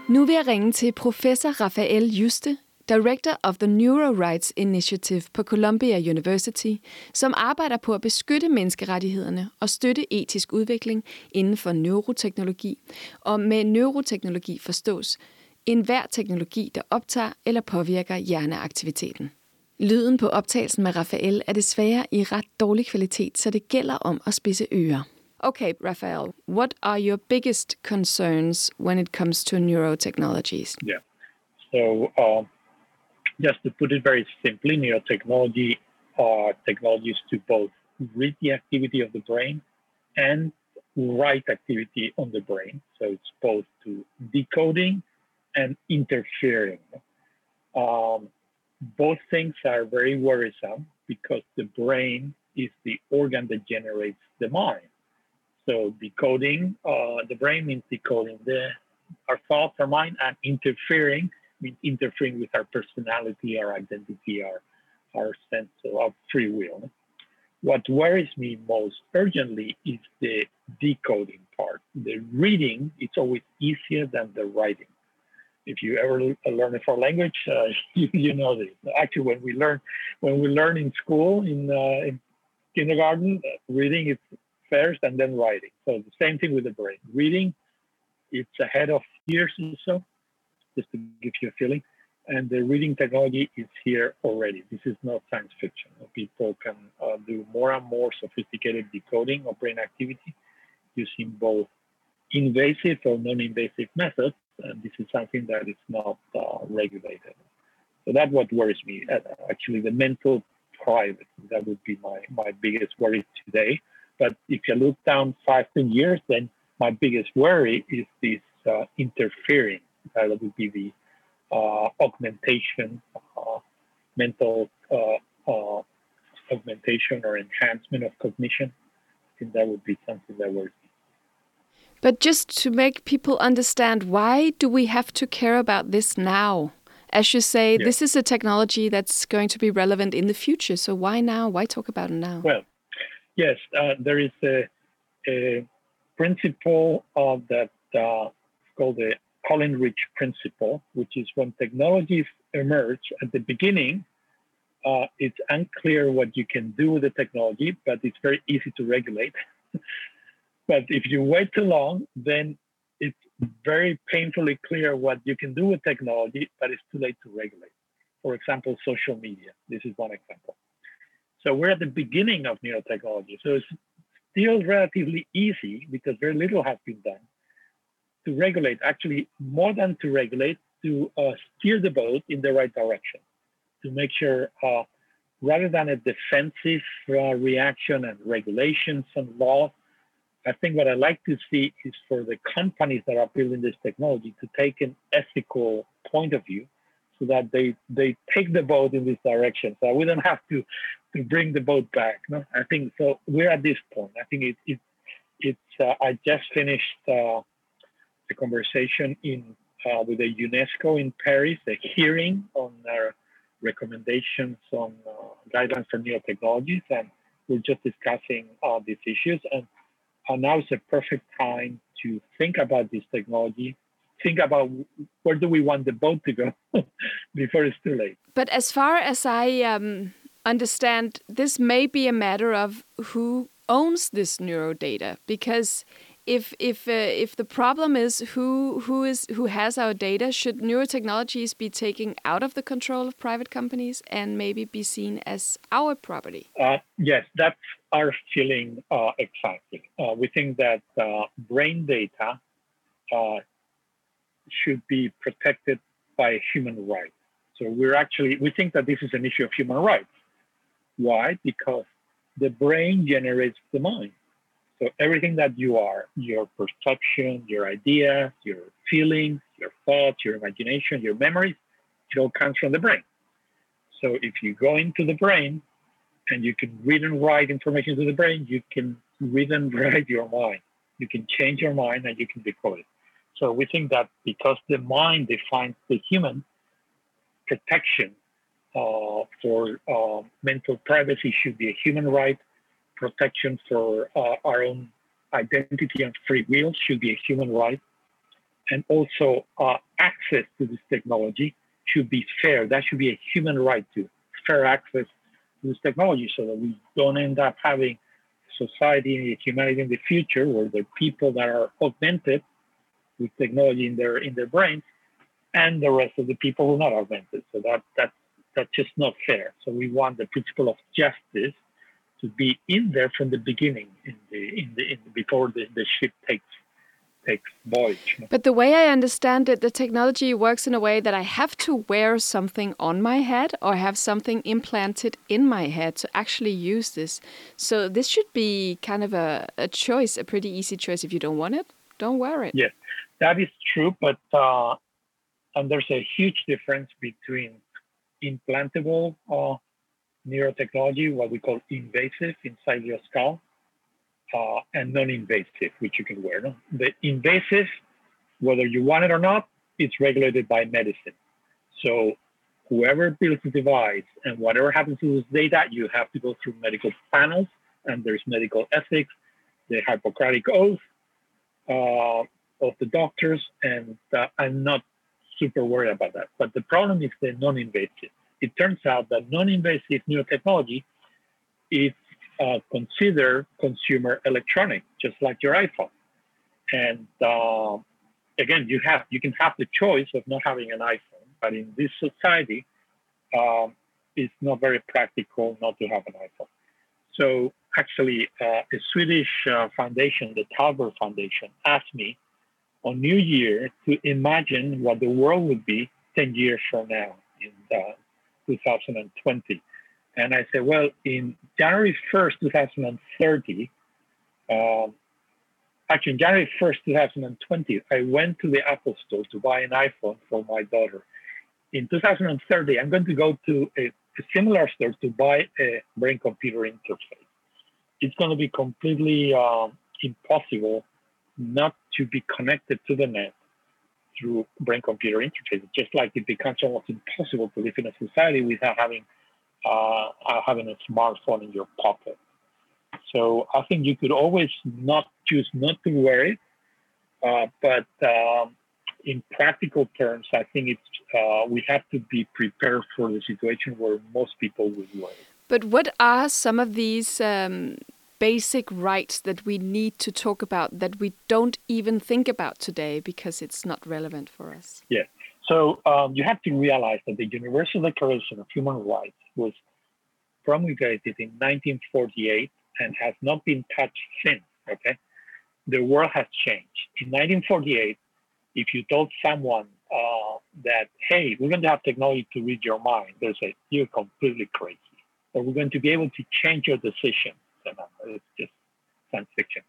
Nu vil jeg ringe til professor Rafael Juste, Director of the Neuro Rights Initiative på Columbia University, som arbejder på at beskytte menneskerettighederne og støtte etisk udvikling inden for neuroteknologi. Og med neuroteknologi forstås en hver teknologi, der optager eller påvirker hjerneaktiviteten. Lyden på optagelsen med Rafael er desværre i ret dårlig kvalitet, så det gælder om at spidse ører. Okay, Rafael, what are your biggest concerns when it comes to neurotechnologies? Yeah. So, uh, just to put it very simply, neurotechnology are technologies to both read the activity of the brain and write activity on the brain. So it's both to decoding and interfering. Um, both things are very worrisome because the brain is the organ that generates the mind. So decoding uh, the brain means decoding the our thoughts, our mind, and interfering means interfering with our personality, our identity, our our sense of free will. What worries me most urgently is the decoding part. The reading, it's always easier than the writing if you ever learn a foreign language, uh, you, you, know this. Actually, when we learn when we learn in school in, uh, in kindergarten, reading is first and then writing. So the same thing with the brain. Reading, it's ahead of years or so, just to give you a feeling. And the reading technology is here already. This is not science fiction. People can uh, do more and more sophisticated decoding of brain activity using both invasive or non-invasive methods and this is something that is not uh, regulated. So that's what worries me. Uh, actually, the mental private that would be my my biggest worry today. But if you look down five ten years, then my biggest worry is this uh, interfering. that would be the uh, augmentation, uh, mental uh, augmentation or enhancement of cognition. I think that would be something that worries me. But just to make people understand, why do we have to care about this now? As you say, yes. this is a technology that's going to be relevant in the future. So why now? Why talk about it now? Well, yes, uh, there is a, a principle of that uh, called the Collin-Rich principle, which is when technologies emerge at the beginning, uh, it's unclear what you can do with the technology, but it's very easy to regulate. But if you wait too long, then it's very painfully clear what you can do with technology, but it's too late to regulate. For example, social media. This is one example. So we're at the beginning of neurotechnology. So it's still relatively easy because very little has been done to regulate, actually more than to regulate, to uh, steer the boat in the right direction, to make sure uh, rather than a defensive uh, reaction and regulations and laws, I think what I like to see is for the companies that are building this technology to take an ethical point of view so that they they take the boat in this direction. So we don't have to to bring the boat back no? I think so we're at this point. I think it, it it's uh, i just finished uh, the conversation in uh, with the unesco in paris a hearing on their recommendations on uh, guidelines for new technologies and we're just discussing uh, these issues. And uh, now is a perfect time to think about this technology think about where do we want the boat to go before it's too late. But as far as I um, understand, this may be a matter of who owns this neurodata because if if uh, if the problem is who who is who has our data, should neurotechnologies be taken out of the control of private companies and maybe be seen as our property? Uh, yes, that's our feeling uh, exactly. Uh, we think that uh, brain data uh, should be protected by human rights. So we're actually, we think that this is an issue of human rights. Why? Because the brain generates the mind. So everything that you are, your perception, your ideas, your feelings, your thoughts, your imagination, your memories, it all comes from the brain. So if you go into the brain and you can read and write information to the brain, you can read and write your mind. You can change your mind and you can decode it. So we think that because the mind defines the human, protection uh, for uh, mental privacy should be a human right. Protection for uh, our own identity and free will should be a human right. And also, uh, access to this technology should be fair. That should be a human right to fair access to this technology so that we don't end up having society, and humanity in the future where the people that are augmented with technology in their in their brains, and the rest of the people who are not augmented. So that that that's just not fair. So we want the principle of justice to be in there from the beginning, in the in the, in the before the, the ship takes takes voyage. But the way I understand it, the technology works in a way that I have to wear something on my head or have something implanted in my head to actually use this. So this should be kind of a, a choice, a pretty easy choice. If you don't want it, don't wear it. Yes. That is true, but uh, and there's a huge difference between implantable uh, neurotechnology, what we call invasive inside your skull, uh, and non-invasive, which you can wear. No? The invasive, whether you want it or not, it's regulated by medicine. So whoever builds the device and whatever happens to this data, you have to go through medical panels, and there's medical ethics, the Hippocratic Oath, uh, of the doctors, and uh, I'm not super worried about that. But the problem is the non-invasive. It turns out that non-invasive neurotechnology is uh, considered consumer electronic, just like your iPhone. And uh, again, you have you can have the choice of not having an iPhone, but in this society, um, it's not very practical not to have an iPhone. So actually, uh, a Swedish uh, foundation, the Talbot Foundation, asked me on New Year to imagine what the world would be 10 years from now uh, 2020. And I said, well, in January 1st, 2030, um, actually, in January 1st, 2020, I went to the Apple store to buy an iPhone for my daughter. In 2030, I'm going to go to a, a similar store to buy a brain computer interface. It's going to be completely um, impossible not to be connected to the net through brain computer interfaces, just like it becomes almost impossible to live in a society without having uh, uh, having a smartphone in your pocket. So I think you could always not choose not to wear it, uh, but um, in practical terms, I think it's uh, we have to be prepared for the situation where most people will wear it. But what are some of these um, basic rights that we need to talk about that we don't even think about today because it's not relevant for us? Yeah. So um, you have to realize that the Universal Declaration of Human Rights was promulgated in 1948 and has not been touched since. Okay. The world has changed. In 1948, if you told someone uh, that, hey, we're going to have technology to read your mind, they say, you're completely crazy. Or we're going to be able to change your decision. It's just science fiction.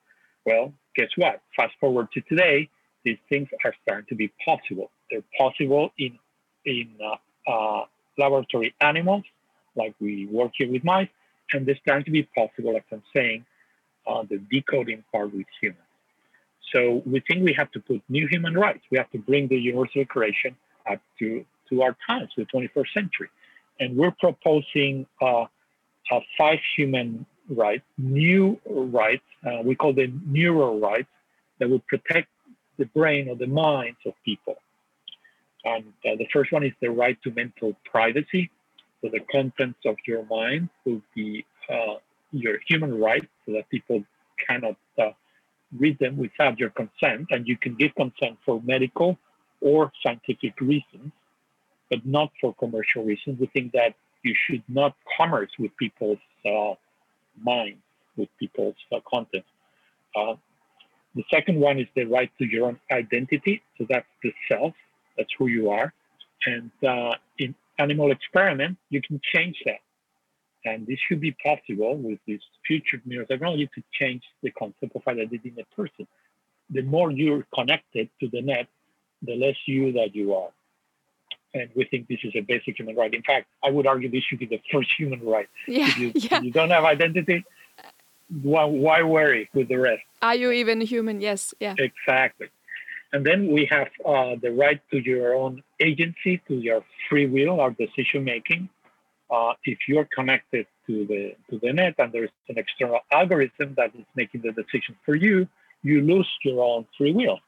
Well, guess what? Fast forward to today, these things are starting to be possible. They're possible in in uh, uh, laboratory animals, like we work here with mice, and they're starting to be possible, like I'm saying, uh, the decoding part with humans. So we think we have to put new human rights. We have to bring the universal declaration up to, to our times, the 21st century. And we're proposing uh, five human rights, new rights, uh, we call them neural rights, that would protect the brain or the minds of people. And uh, the first one is the right to mental privacy. So the contents of your mind will be uh, your human right, so that people cannot uh, read them without your consent, and you can give consent for medical or scientific reasons, but not for commercial reasons. We think that you should not commerce with people's uh, minds, with people's uh, content. Uh, the second one is the right to your own identity. So that's the self, that's who you are. And uh, in animal experiment, you can change that. And this should be possible with this future neurotechnology to change the concept of identity in a person. The more you're connected to the net, the less you that you are. And we think this is a basic human right. In fact, I would argue this should be the first human right. Yeah, if you, yeah. if you don't have identity, why, why worry with the rest? Are you even human? Yes, yeah. Exactly. And then we have uh, the right to your own agency, to your free will, our decision making uh, if you're connected to the to the net and there's an external algorithm that is making the decision for you, you lose your own free will.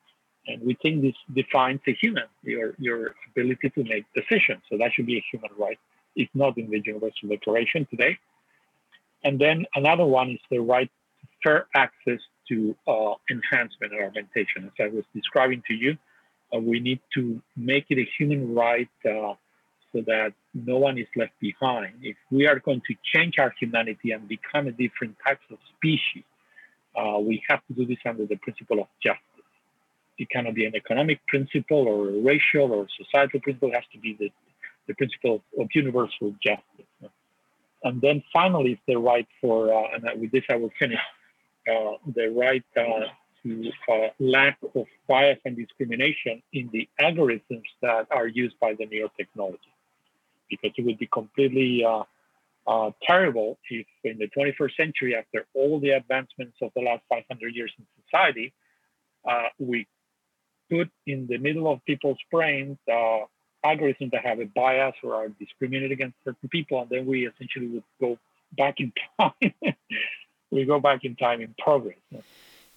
And we think this defines a human, your your ability to make decisions. So that should be a human right. It's not in the Universal Declaration today. And then another one is the right to fair access to uh, enhancement or augmentation. As I was describing to you, uh, we need to make it a human right uh, so that no one is left behind. If we are going to change our humanity and become a different types of species, uh, we have to do this under the principle of justice. It cannot be an economic principle or a racial or societal principle. It has to be the, the principle of universal justice. And then finally, the right for, uh, and with this I will finish, uh, the right uh, to uh, lack of bias and discrimination in the algorithms that are used by the neurotechnology because it would be completely uh, uh, terrible if in the 21st century, after all the advancements of the last 500 years in society, we put in the middle of people's brains uh, algorithms that have a bias or are discriminated against certain people, and then we essentially would go back in time. we go back in time in progress.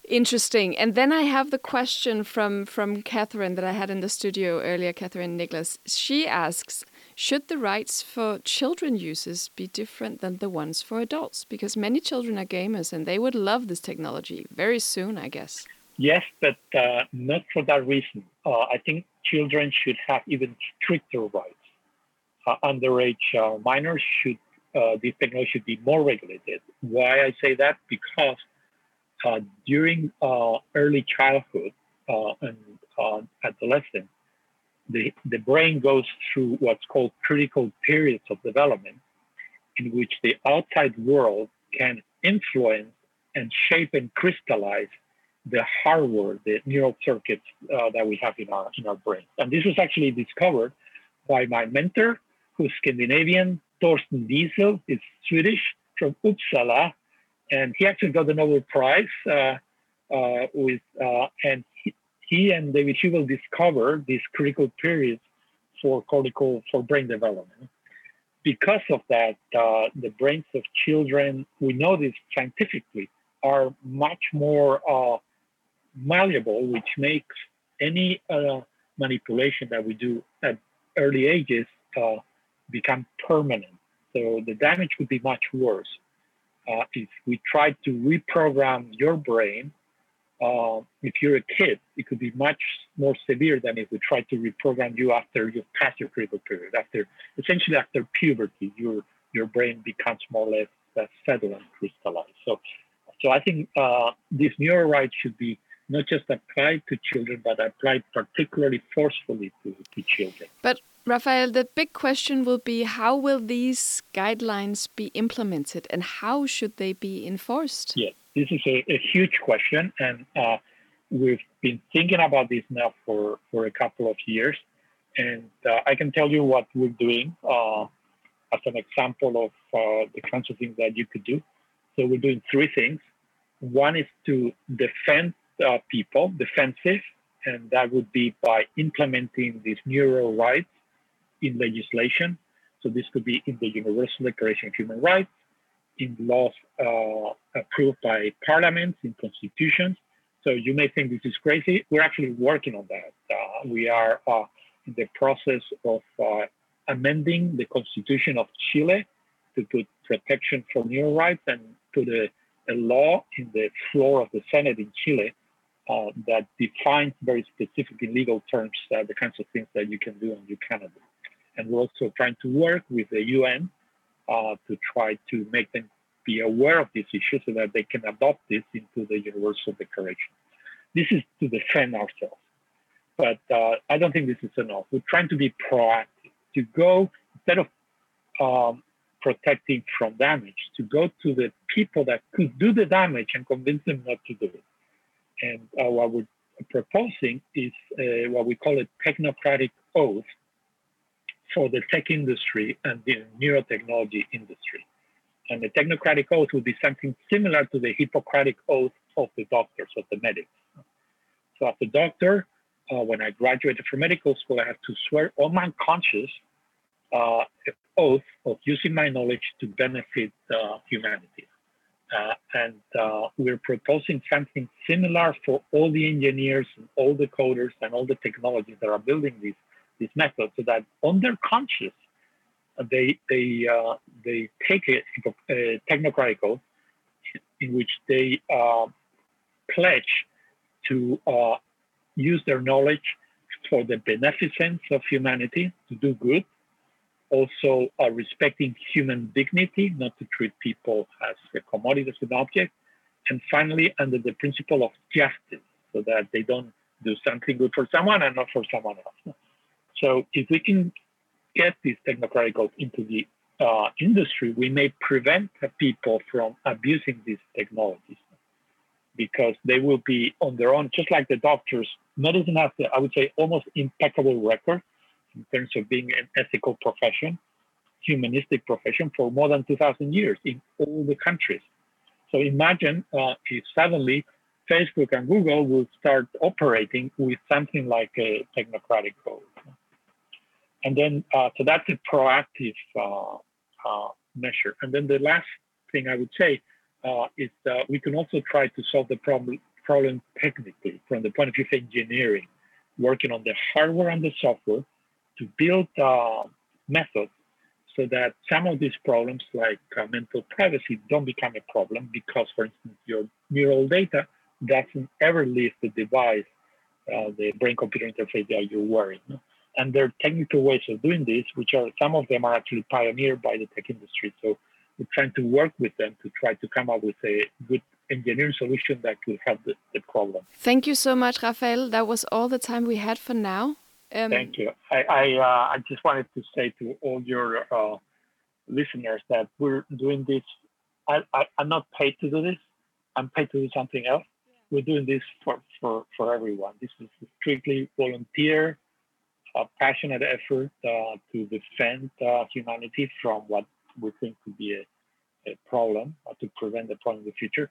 Interesting. And then I have the question from from Catherine that I had in the studio earlier, Catherine Nicholas. She asks, should the rights for children users be different than the ones for adults? Because many children are gamers and they would love this technology very soon, I guess. Yes, but uh, not for that reason. Uh, I think children should have even stricter rights. Uh, underage uh, minors should, uh, this technology should be more regulated. Why I say that? Because uh, during early childhood and adolescence, the, the brain goes through what's called critical periods of development in which the outside world can influence and shape and crystallize the hardware, the neural circuits uh, that we have in our in our brain. And this was actually discovered by my mentor, who's Scandinavian, Thorsten Diesel, is Swedish from Uppsala, and he actually got the Nobel Prize uh, uh, with uh, and he and David Hubel discovered these critical periods for cortical for brain development. Because of that, uh, the brains of children, we know this scientifically, are much more uh, malleable, which makes any uh, manipulation that we do at early ages uh, become permanent. So the damage would be much worse uh, if we try to reprogram your brain uh, if you're a kid, it could be much more severe than if we try to reprogram you after you've passed your critical period. After essentially after puberty, your your brain becomes more or less uh, settled and crystallized. So, so I think uh, these neural should be not just applied to children, but applied particularly forcefully to, to children. But Raphael, the big question will be how will these guidelines be implemented and how should they be enforced? Yes, this is a, a huge question, and uh, we've been thinking about this now for, for a couple of years. And uh, I can tell you what we're doing uh, as an example of uh, the kinds of things that you could do. So we're doing three things. One is to defend uh, people, defensive, and that would be by implementing these neural rights in legislation. So this could be in the Universal Declaration of Human Rights, in laws uh, approved by parliaments, in constitutions. So you may think this is crazy. We're actually working on that. Uh, we are uh, in the process of uh, amending the constitution of Chile to put protection for neural rights and put a, a law in the floor of the Senate in Chile uh, that defines very specific in legal terms uh, the kinds of things that you can do and you cannot do. And we're also trying to work with the UN uh, to try to make them be aware of this issue so that they can adopt this into the Universal Declaration. This is to defend ourselves. But uh, I don't think this is enough. We're trying to be proactive, to go, instead of um, protecting from damage, to go to the people that could do the damage and convince them not to do it. And uh, what we're proposing is uh, what we call a technocratic oath for the tech industry and the neurotechnology industry. And the technocratic oath would be something similar to the Hippocratic oath of the doctors, of the medics. So, as a doctor, uh, when I graduated from medical school, I had to swear on my conscience uh, oath of using my knowledge to benefit uh, humanity. Uh, and uh, we're proposing something similar for all the engineers and all the coders and all the technologies that are building these these methods, so that on their conscience uh, they they uh, they take a, a technocratic oath in which they uh, pledge to uh, use their knowledge for the beneficence of humanity to do good also uh, respecting human dignity, not to treat people as a commodity, as an object. And finally, under the principle of justice, so that they don't do something good for someone and not for someone else. So if we can get these technocratic goals into the uh, industry, we may prevent people from abusing these technologies because they will be on their own, just like the doctors. Medicine has, I would say, almost impeccable record in terms of being an ethical profession, humanistic profession for more than 2,000 years in all the countries. So imagine uh, if suddenly Facebook and Google will start operating with something like a technocratic code. And then, uh, so that's a proactive uh, uh measure. And then the last thing I would say uh, is we can also try to solve the problem, problem technically from the point of view of engineering, working on the hardware and the software to build uh, methods so that some of these problems, like uh, mental privacy, don't become a problem because, for instance, your neural data doesn't ever leave the device, uh, the brain-computer interface that you're wearing. And there are technical ways of doing this, which are some of them are actually pioneered by the tech industry. So we're trying to work with them to try to come up with a good engineering solution that could help the, the problem. Thank you so much, Rafael. That was all the time we had for now. Um, Thank you. I I, uh, I, just wanted to say to all your uh, listeners that we're doing this. I, I, am not paid to do this. I'm paid to do something else. We're doing this for, for, for everyone. This is strictly volunteer, uh, passionate effort uh, to defend uh, humanity from what we think could be a, a problem, or to prevent the problem in the future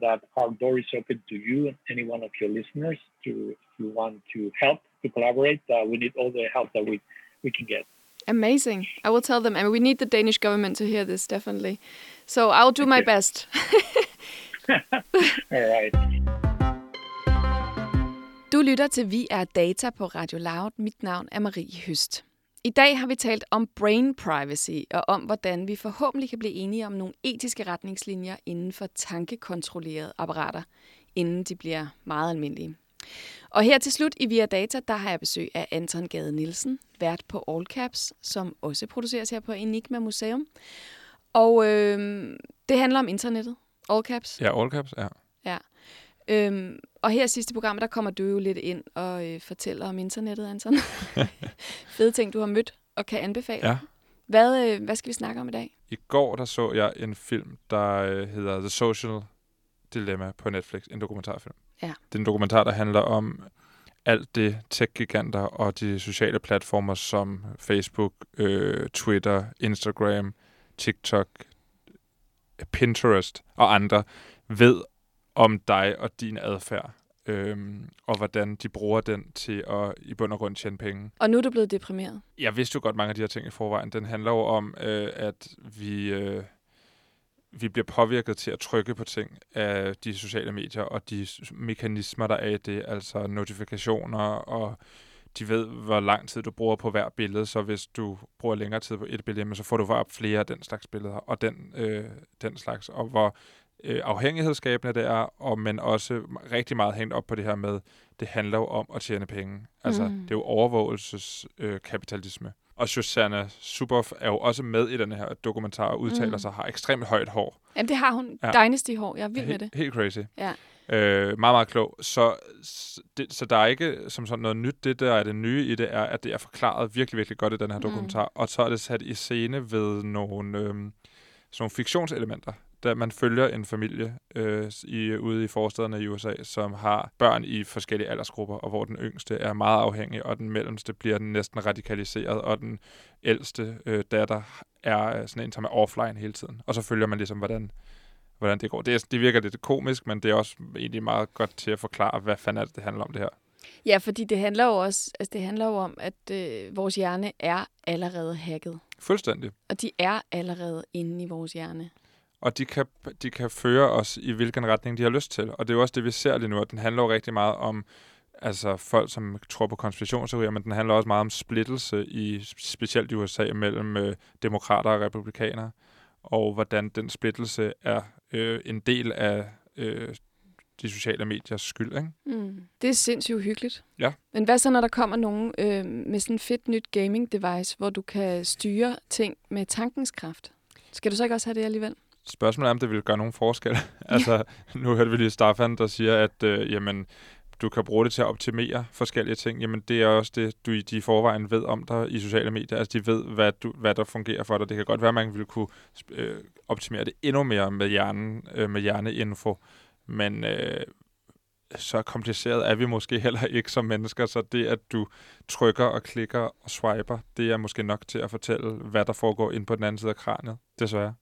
that our door is open to you and any one of your listeners to if you want to help to collaborate uh, we need all the help that we we can get. Amazing. I will tell them I and we need the danish government to hear this definitely. So i'll do my best. All right. Du lytter til Vi er Data på Radio Loud. Mit navn er Marie Høst. I dag har vi talt om brain privacy og om, hvordan vi forhåbentlig kan blive enige om nogle etiske retningslinjer inden for tankekontrollerede apparater, inden de bliver meget almindelige. Og her til slut i Via Data, der har jeg besøg af Anton Gade Nielsen, vært på All Caps, som også produceres her på Enigma Museum. Og øh, det handler om internettet. All Caps. Ja, All Caps, ja. Ja. Øhm, Og her i sidste program, der kommer du jo lidt ind og øh, fortæller om internettet, Anton. Fede ting, du har mødt og kan anbefale. Ja. Hvad, øh, hvad skal vi snakke om i dag? I går der så jeg en film, der øh, hedder The Social Dilemma på Netflix. En dokumentarfilm. Ja. Det er en dokumentar, der handler om alt det tech-giganter og de sociale platformer som Facebook, øh, Twitter, Instagram, TikTok, Pinterest og andre ved om dig og din adfærd. Øhm, og hvordan de bruger den til at i bund og grund tjene penge. Og nu er du blevet deprimeret. Jeg vidste jo godt mange af de her ting i forvejen. Den handler jo om, øh, at vi, øh, vi bliver påvirket til at trykke på ting af de sociale medier og de mekanismer, der er i det, altså notifikationer, og de ved, hvor lang tid du bruger på hver billede, så hvis du bruger længere tid på et billede, så får du bare flere af den slags billeder, og den, øh, den slags, og hvor øh, afhængighedsskabende det er, og men også rigtig meget hængt op på det her med, det handler jo om at tjene penge. Altså, Mm. mm. det er jo overvågelseskapitalisme. Øh, og Susanna Suboff er jo også med i den her dokumentar og udtaler Mm. mm. sig, har ekstremt højt hår. Jamen, det har hun. Ja. Dynasty-hår. Jeg er vild med det. Helt, crazy. Ja. Øh, meget, meget klog. Så, så, det, så der er ikke som sådan noget nyt. Det, der er det nye i det, er, at det er forklaret virkelig, virkelig godt i den her Mm. dokumentar. Og så er det sat i scene ved nogle, øh, sådan nogle fiktionselementer. Da man følger en familie øh, i, ude i forstederne i USA, som har børn i forskellige aldersgrupper, og hvor den yngste er meget afhængig, og den mellemste bliver næsten radikaliseret, og den ældste øh, datter er øh, sådan en, som er offline hele tiden. Og så følger man ligesom, hvordan hvordan det går. Det, er, det virker lidt komisk, men det er også egentlig meget godt til at forklare, hvad fanden er det, det handler om det her. Ja, fordi det handler jo også altså det handler jo om, at øh, vores hjerne er allerede hacket. Fuldstændig. Og de er allerede inde i vores hjerne. Og de kan, de kan føre os i hvilken retning de har lyst til. Og det er jo også det, vi ser lige nu, at den handler jo rigtig meget om altså folk, som tror på konspirationsteorier, men den handler også meget om splittelse, i specielt i USA, mellem øh, demokrater og republikanere, og hvordan den splittelse er øh, en del af øh, de sociale mediers skyld. Ikke? Mm. Det er sindssygt uhyggeligt. Ja. Men hvad så, når der kommer nogen øh, med sådan et fedt nyt gaming device, hvor du kan styre ting med tankens kraft? Skal du så ikke også have det alligevel? Spørgsmålet er, om det vil gøre nogen forskel. altså, nu hørte vi lige Staffan, der siger, at øh, jamen, du kan bruge det til at optimere forskellige ting. Jamen, det er også det, du i de forvejen ved om dig i sociale medier. Altså, de ved, hvad, du, hvad der fungerer for dig. Det kan godt være, at man vil kunne øh, optimere det endnu mere med, hjernen, øh, med hjerneinfo. Men øh, så kompliceret er vi måske heller ikke som mennesker, så det, at du trykker og klikker og swiper, det er måske nok til at fortælle, hvad der foregår ind på den anden side af kraniet, desværre.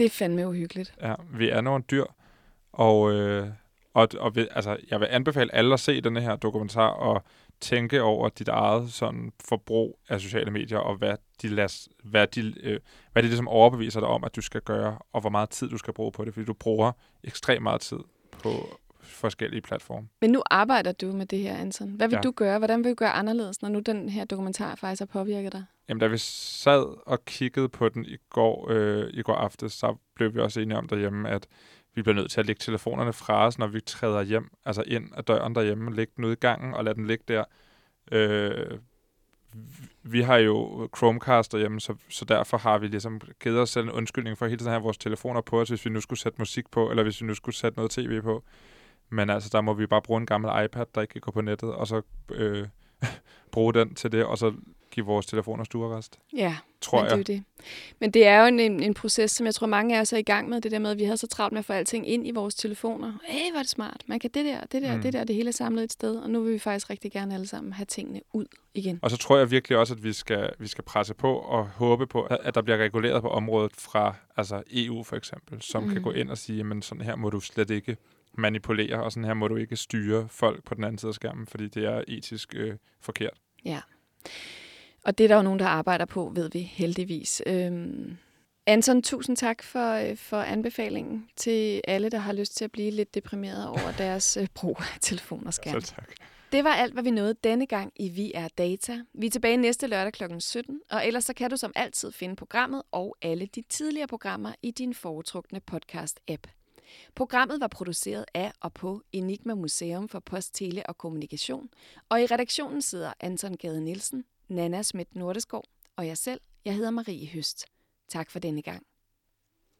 Det er fandme uhyggeligt. Ja, vi er nogle dyr, og, øh, og, og vi, altså, jeg vil anbefale alle at se den her dokumentar og tænke over dit eget sådan, forbrug af sociale medier, og hvad de, las, hvad, de, øh, hvad det ligesom overbeviser dig om, at du skal gøre, og hvor meget tid du skal bruge på det, fordi du bruger ekstremt meget tid på forskellige platforme. Men nu arbejder du med det her, Anton. Hvad vil ja. Du gøre? Hvordan vil du gøre anderledes, når nu den her dokumentar faktisk har påvirket dig? Jamen, da vi sad og kiggede på den i går, øh, i går aftes, så blev vi også enige om derhjemme, at vi bliver nødt til at lægge telefonerne fra os, når vi træder hjem, altså ind ad døren derhjemme, lægge den ude i gangen og lade den ligge der. Øh, vi har jo Chromecast derhjemme, så, så derfor har vi ligesom givet os selv en undskyldning for hele tiden have vores telefoner på os, hvis vi nu skulle sætte musik på, eller hvis vi nu skulle sætte noget tv på. Men altså, der må vi bare bruge en gammel iPad, der ikke kan gå på nettet, og så øh, bruge den til det, og så give vores telefoner stuerrest. Ja, Tror men det er jo jeg. det. Men det er jo en, en, proces, som jeg tror, mange af os er i gang med. Det der med, at vi havde så travlt med at få alting ind i vores telefoner. Hey, hvor er det smart. Man kan det der, det der, mm. Det der, det hele er samlet et sted. Og nu vil vi faktisk rigtig gerne alle sammen have tingene ud igen. Og så tror jeg virkelig også, at vi skal, vi skal presse på og håbe på, at der bliver reguleret på området fra altså EU for eksempel, som mm. kan gå ind og sige, men sådan her må du slet ikke manipulere, og sådan her må du ikke styre folk på den anden side af skærmen, fordi det er etisk øh, forkert. Ja. Og det er der jo nogen, der arbejder på, ved vi heldigvis. Øhm, Anton, tusind tak for, øh, for anbefalingen til alle, der har lyst til at blive lidt deprimeret over deres øh, brug af telefon og skærm. Så tak. Det var alt, hvad vi nåede denne gang i Vi er Data. Vi er tilbage næste lørdag kl. 17, og ellers så kan du som altid finde programmet og alle de tidligere programmer i din foretrukne podcast-app. Programmet var produceret af og på Enigma Museum for Post, Tele og Kommunikation, og i redaktionen sidder Anton Gade Nielsen, Nana Schmidt Nordeskov og jeg selv. Jeg hedder Marie Høst. Tak for denne gang.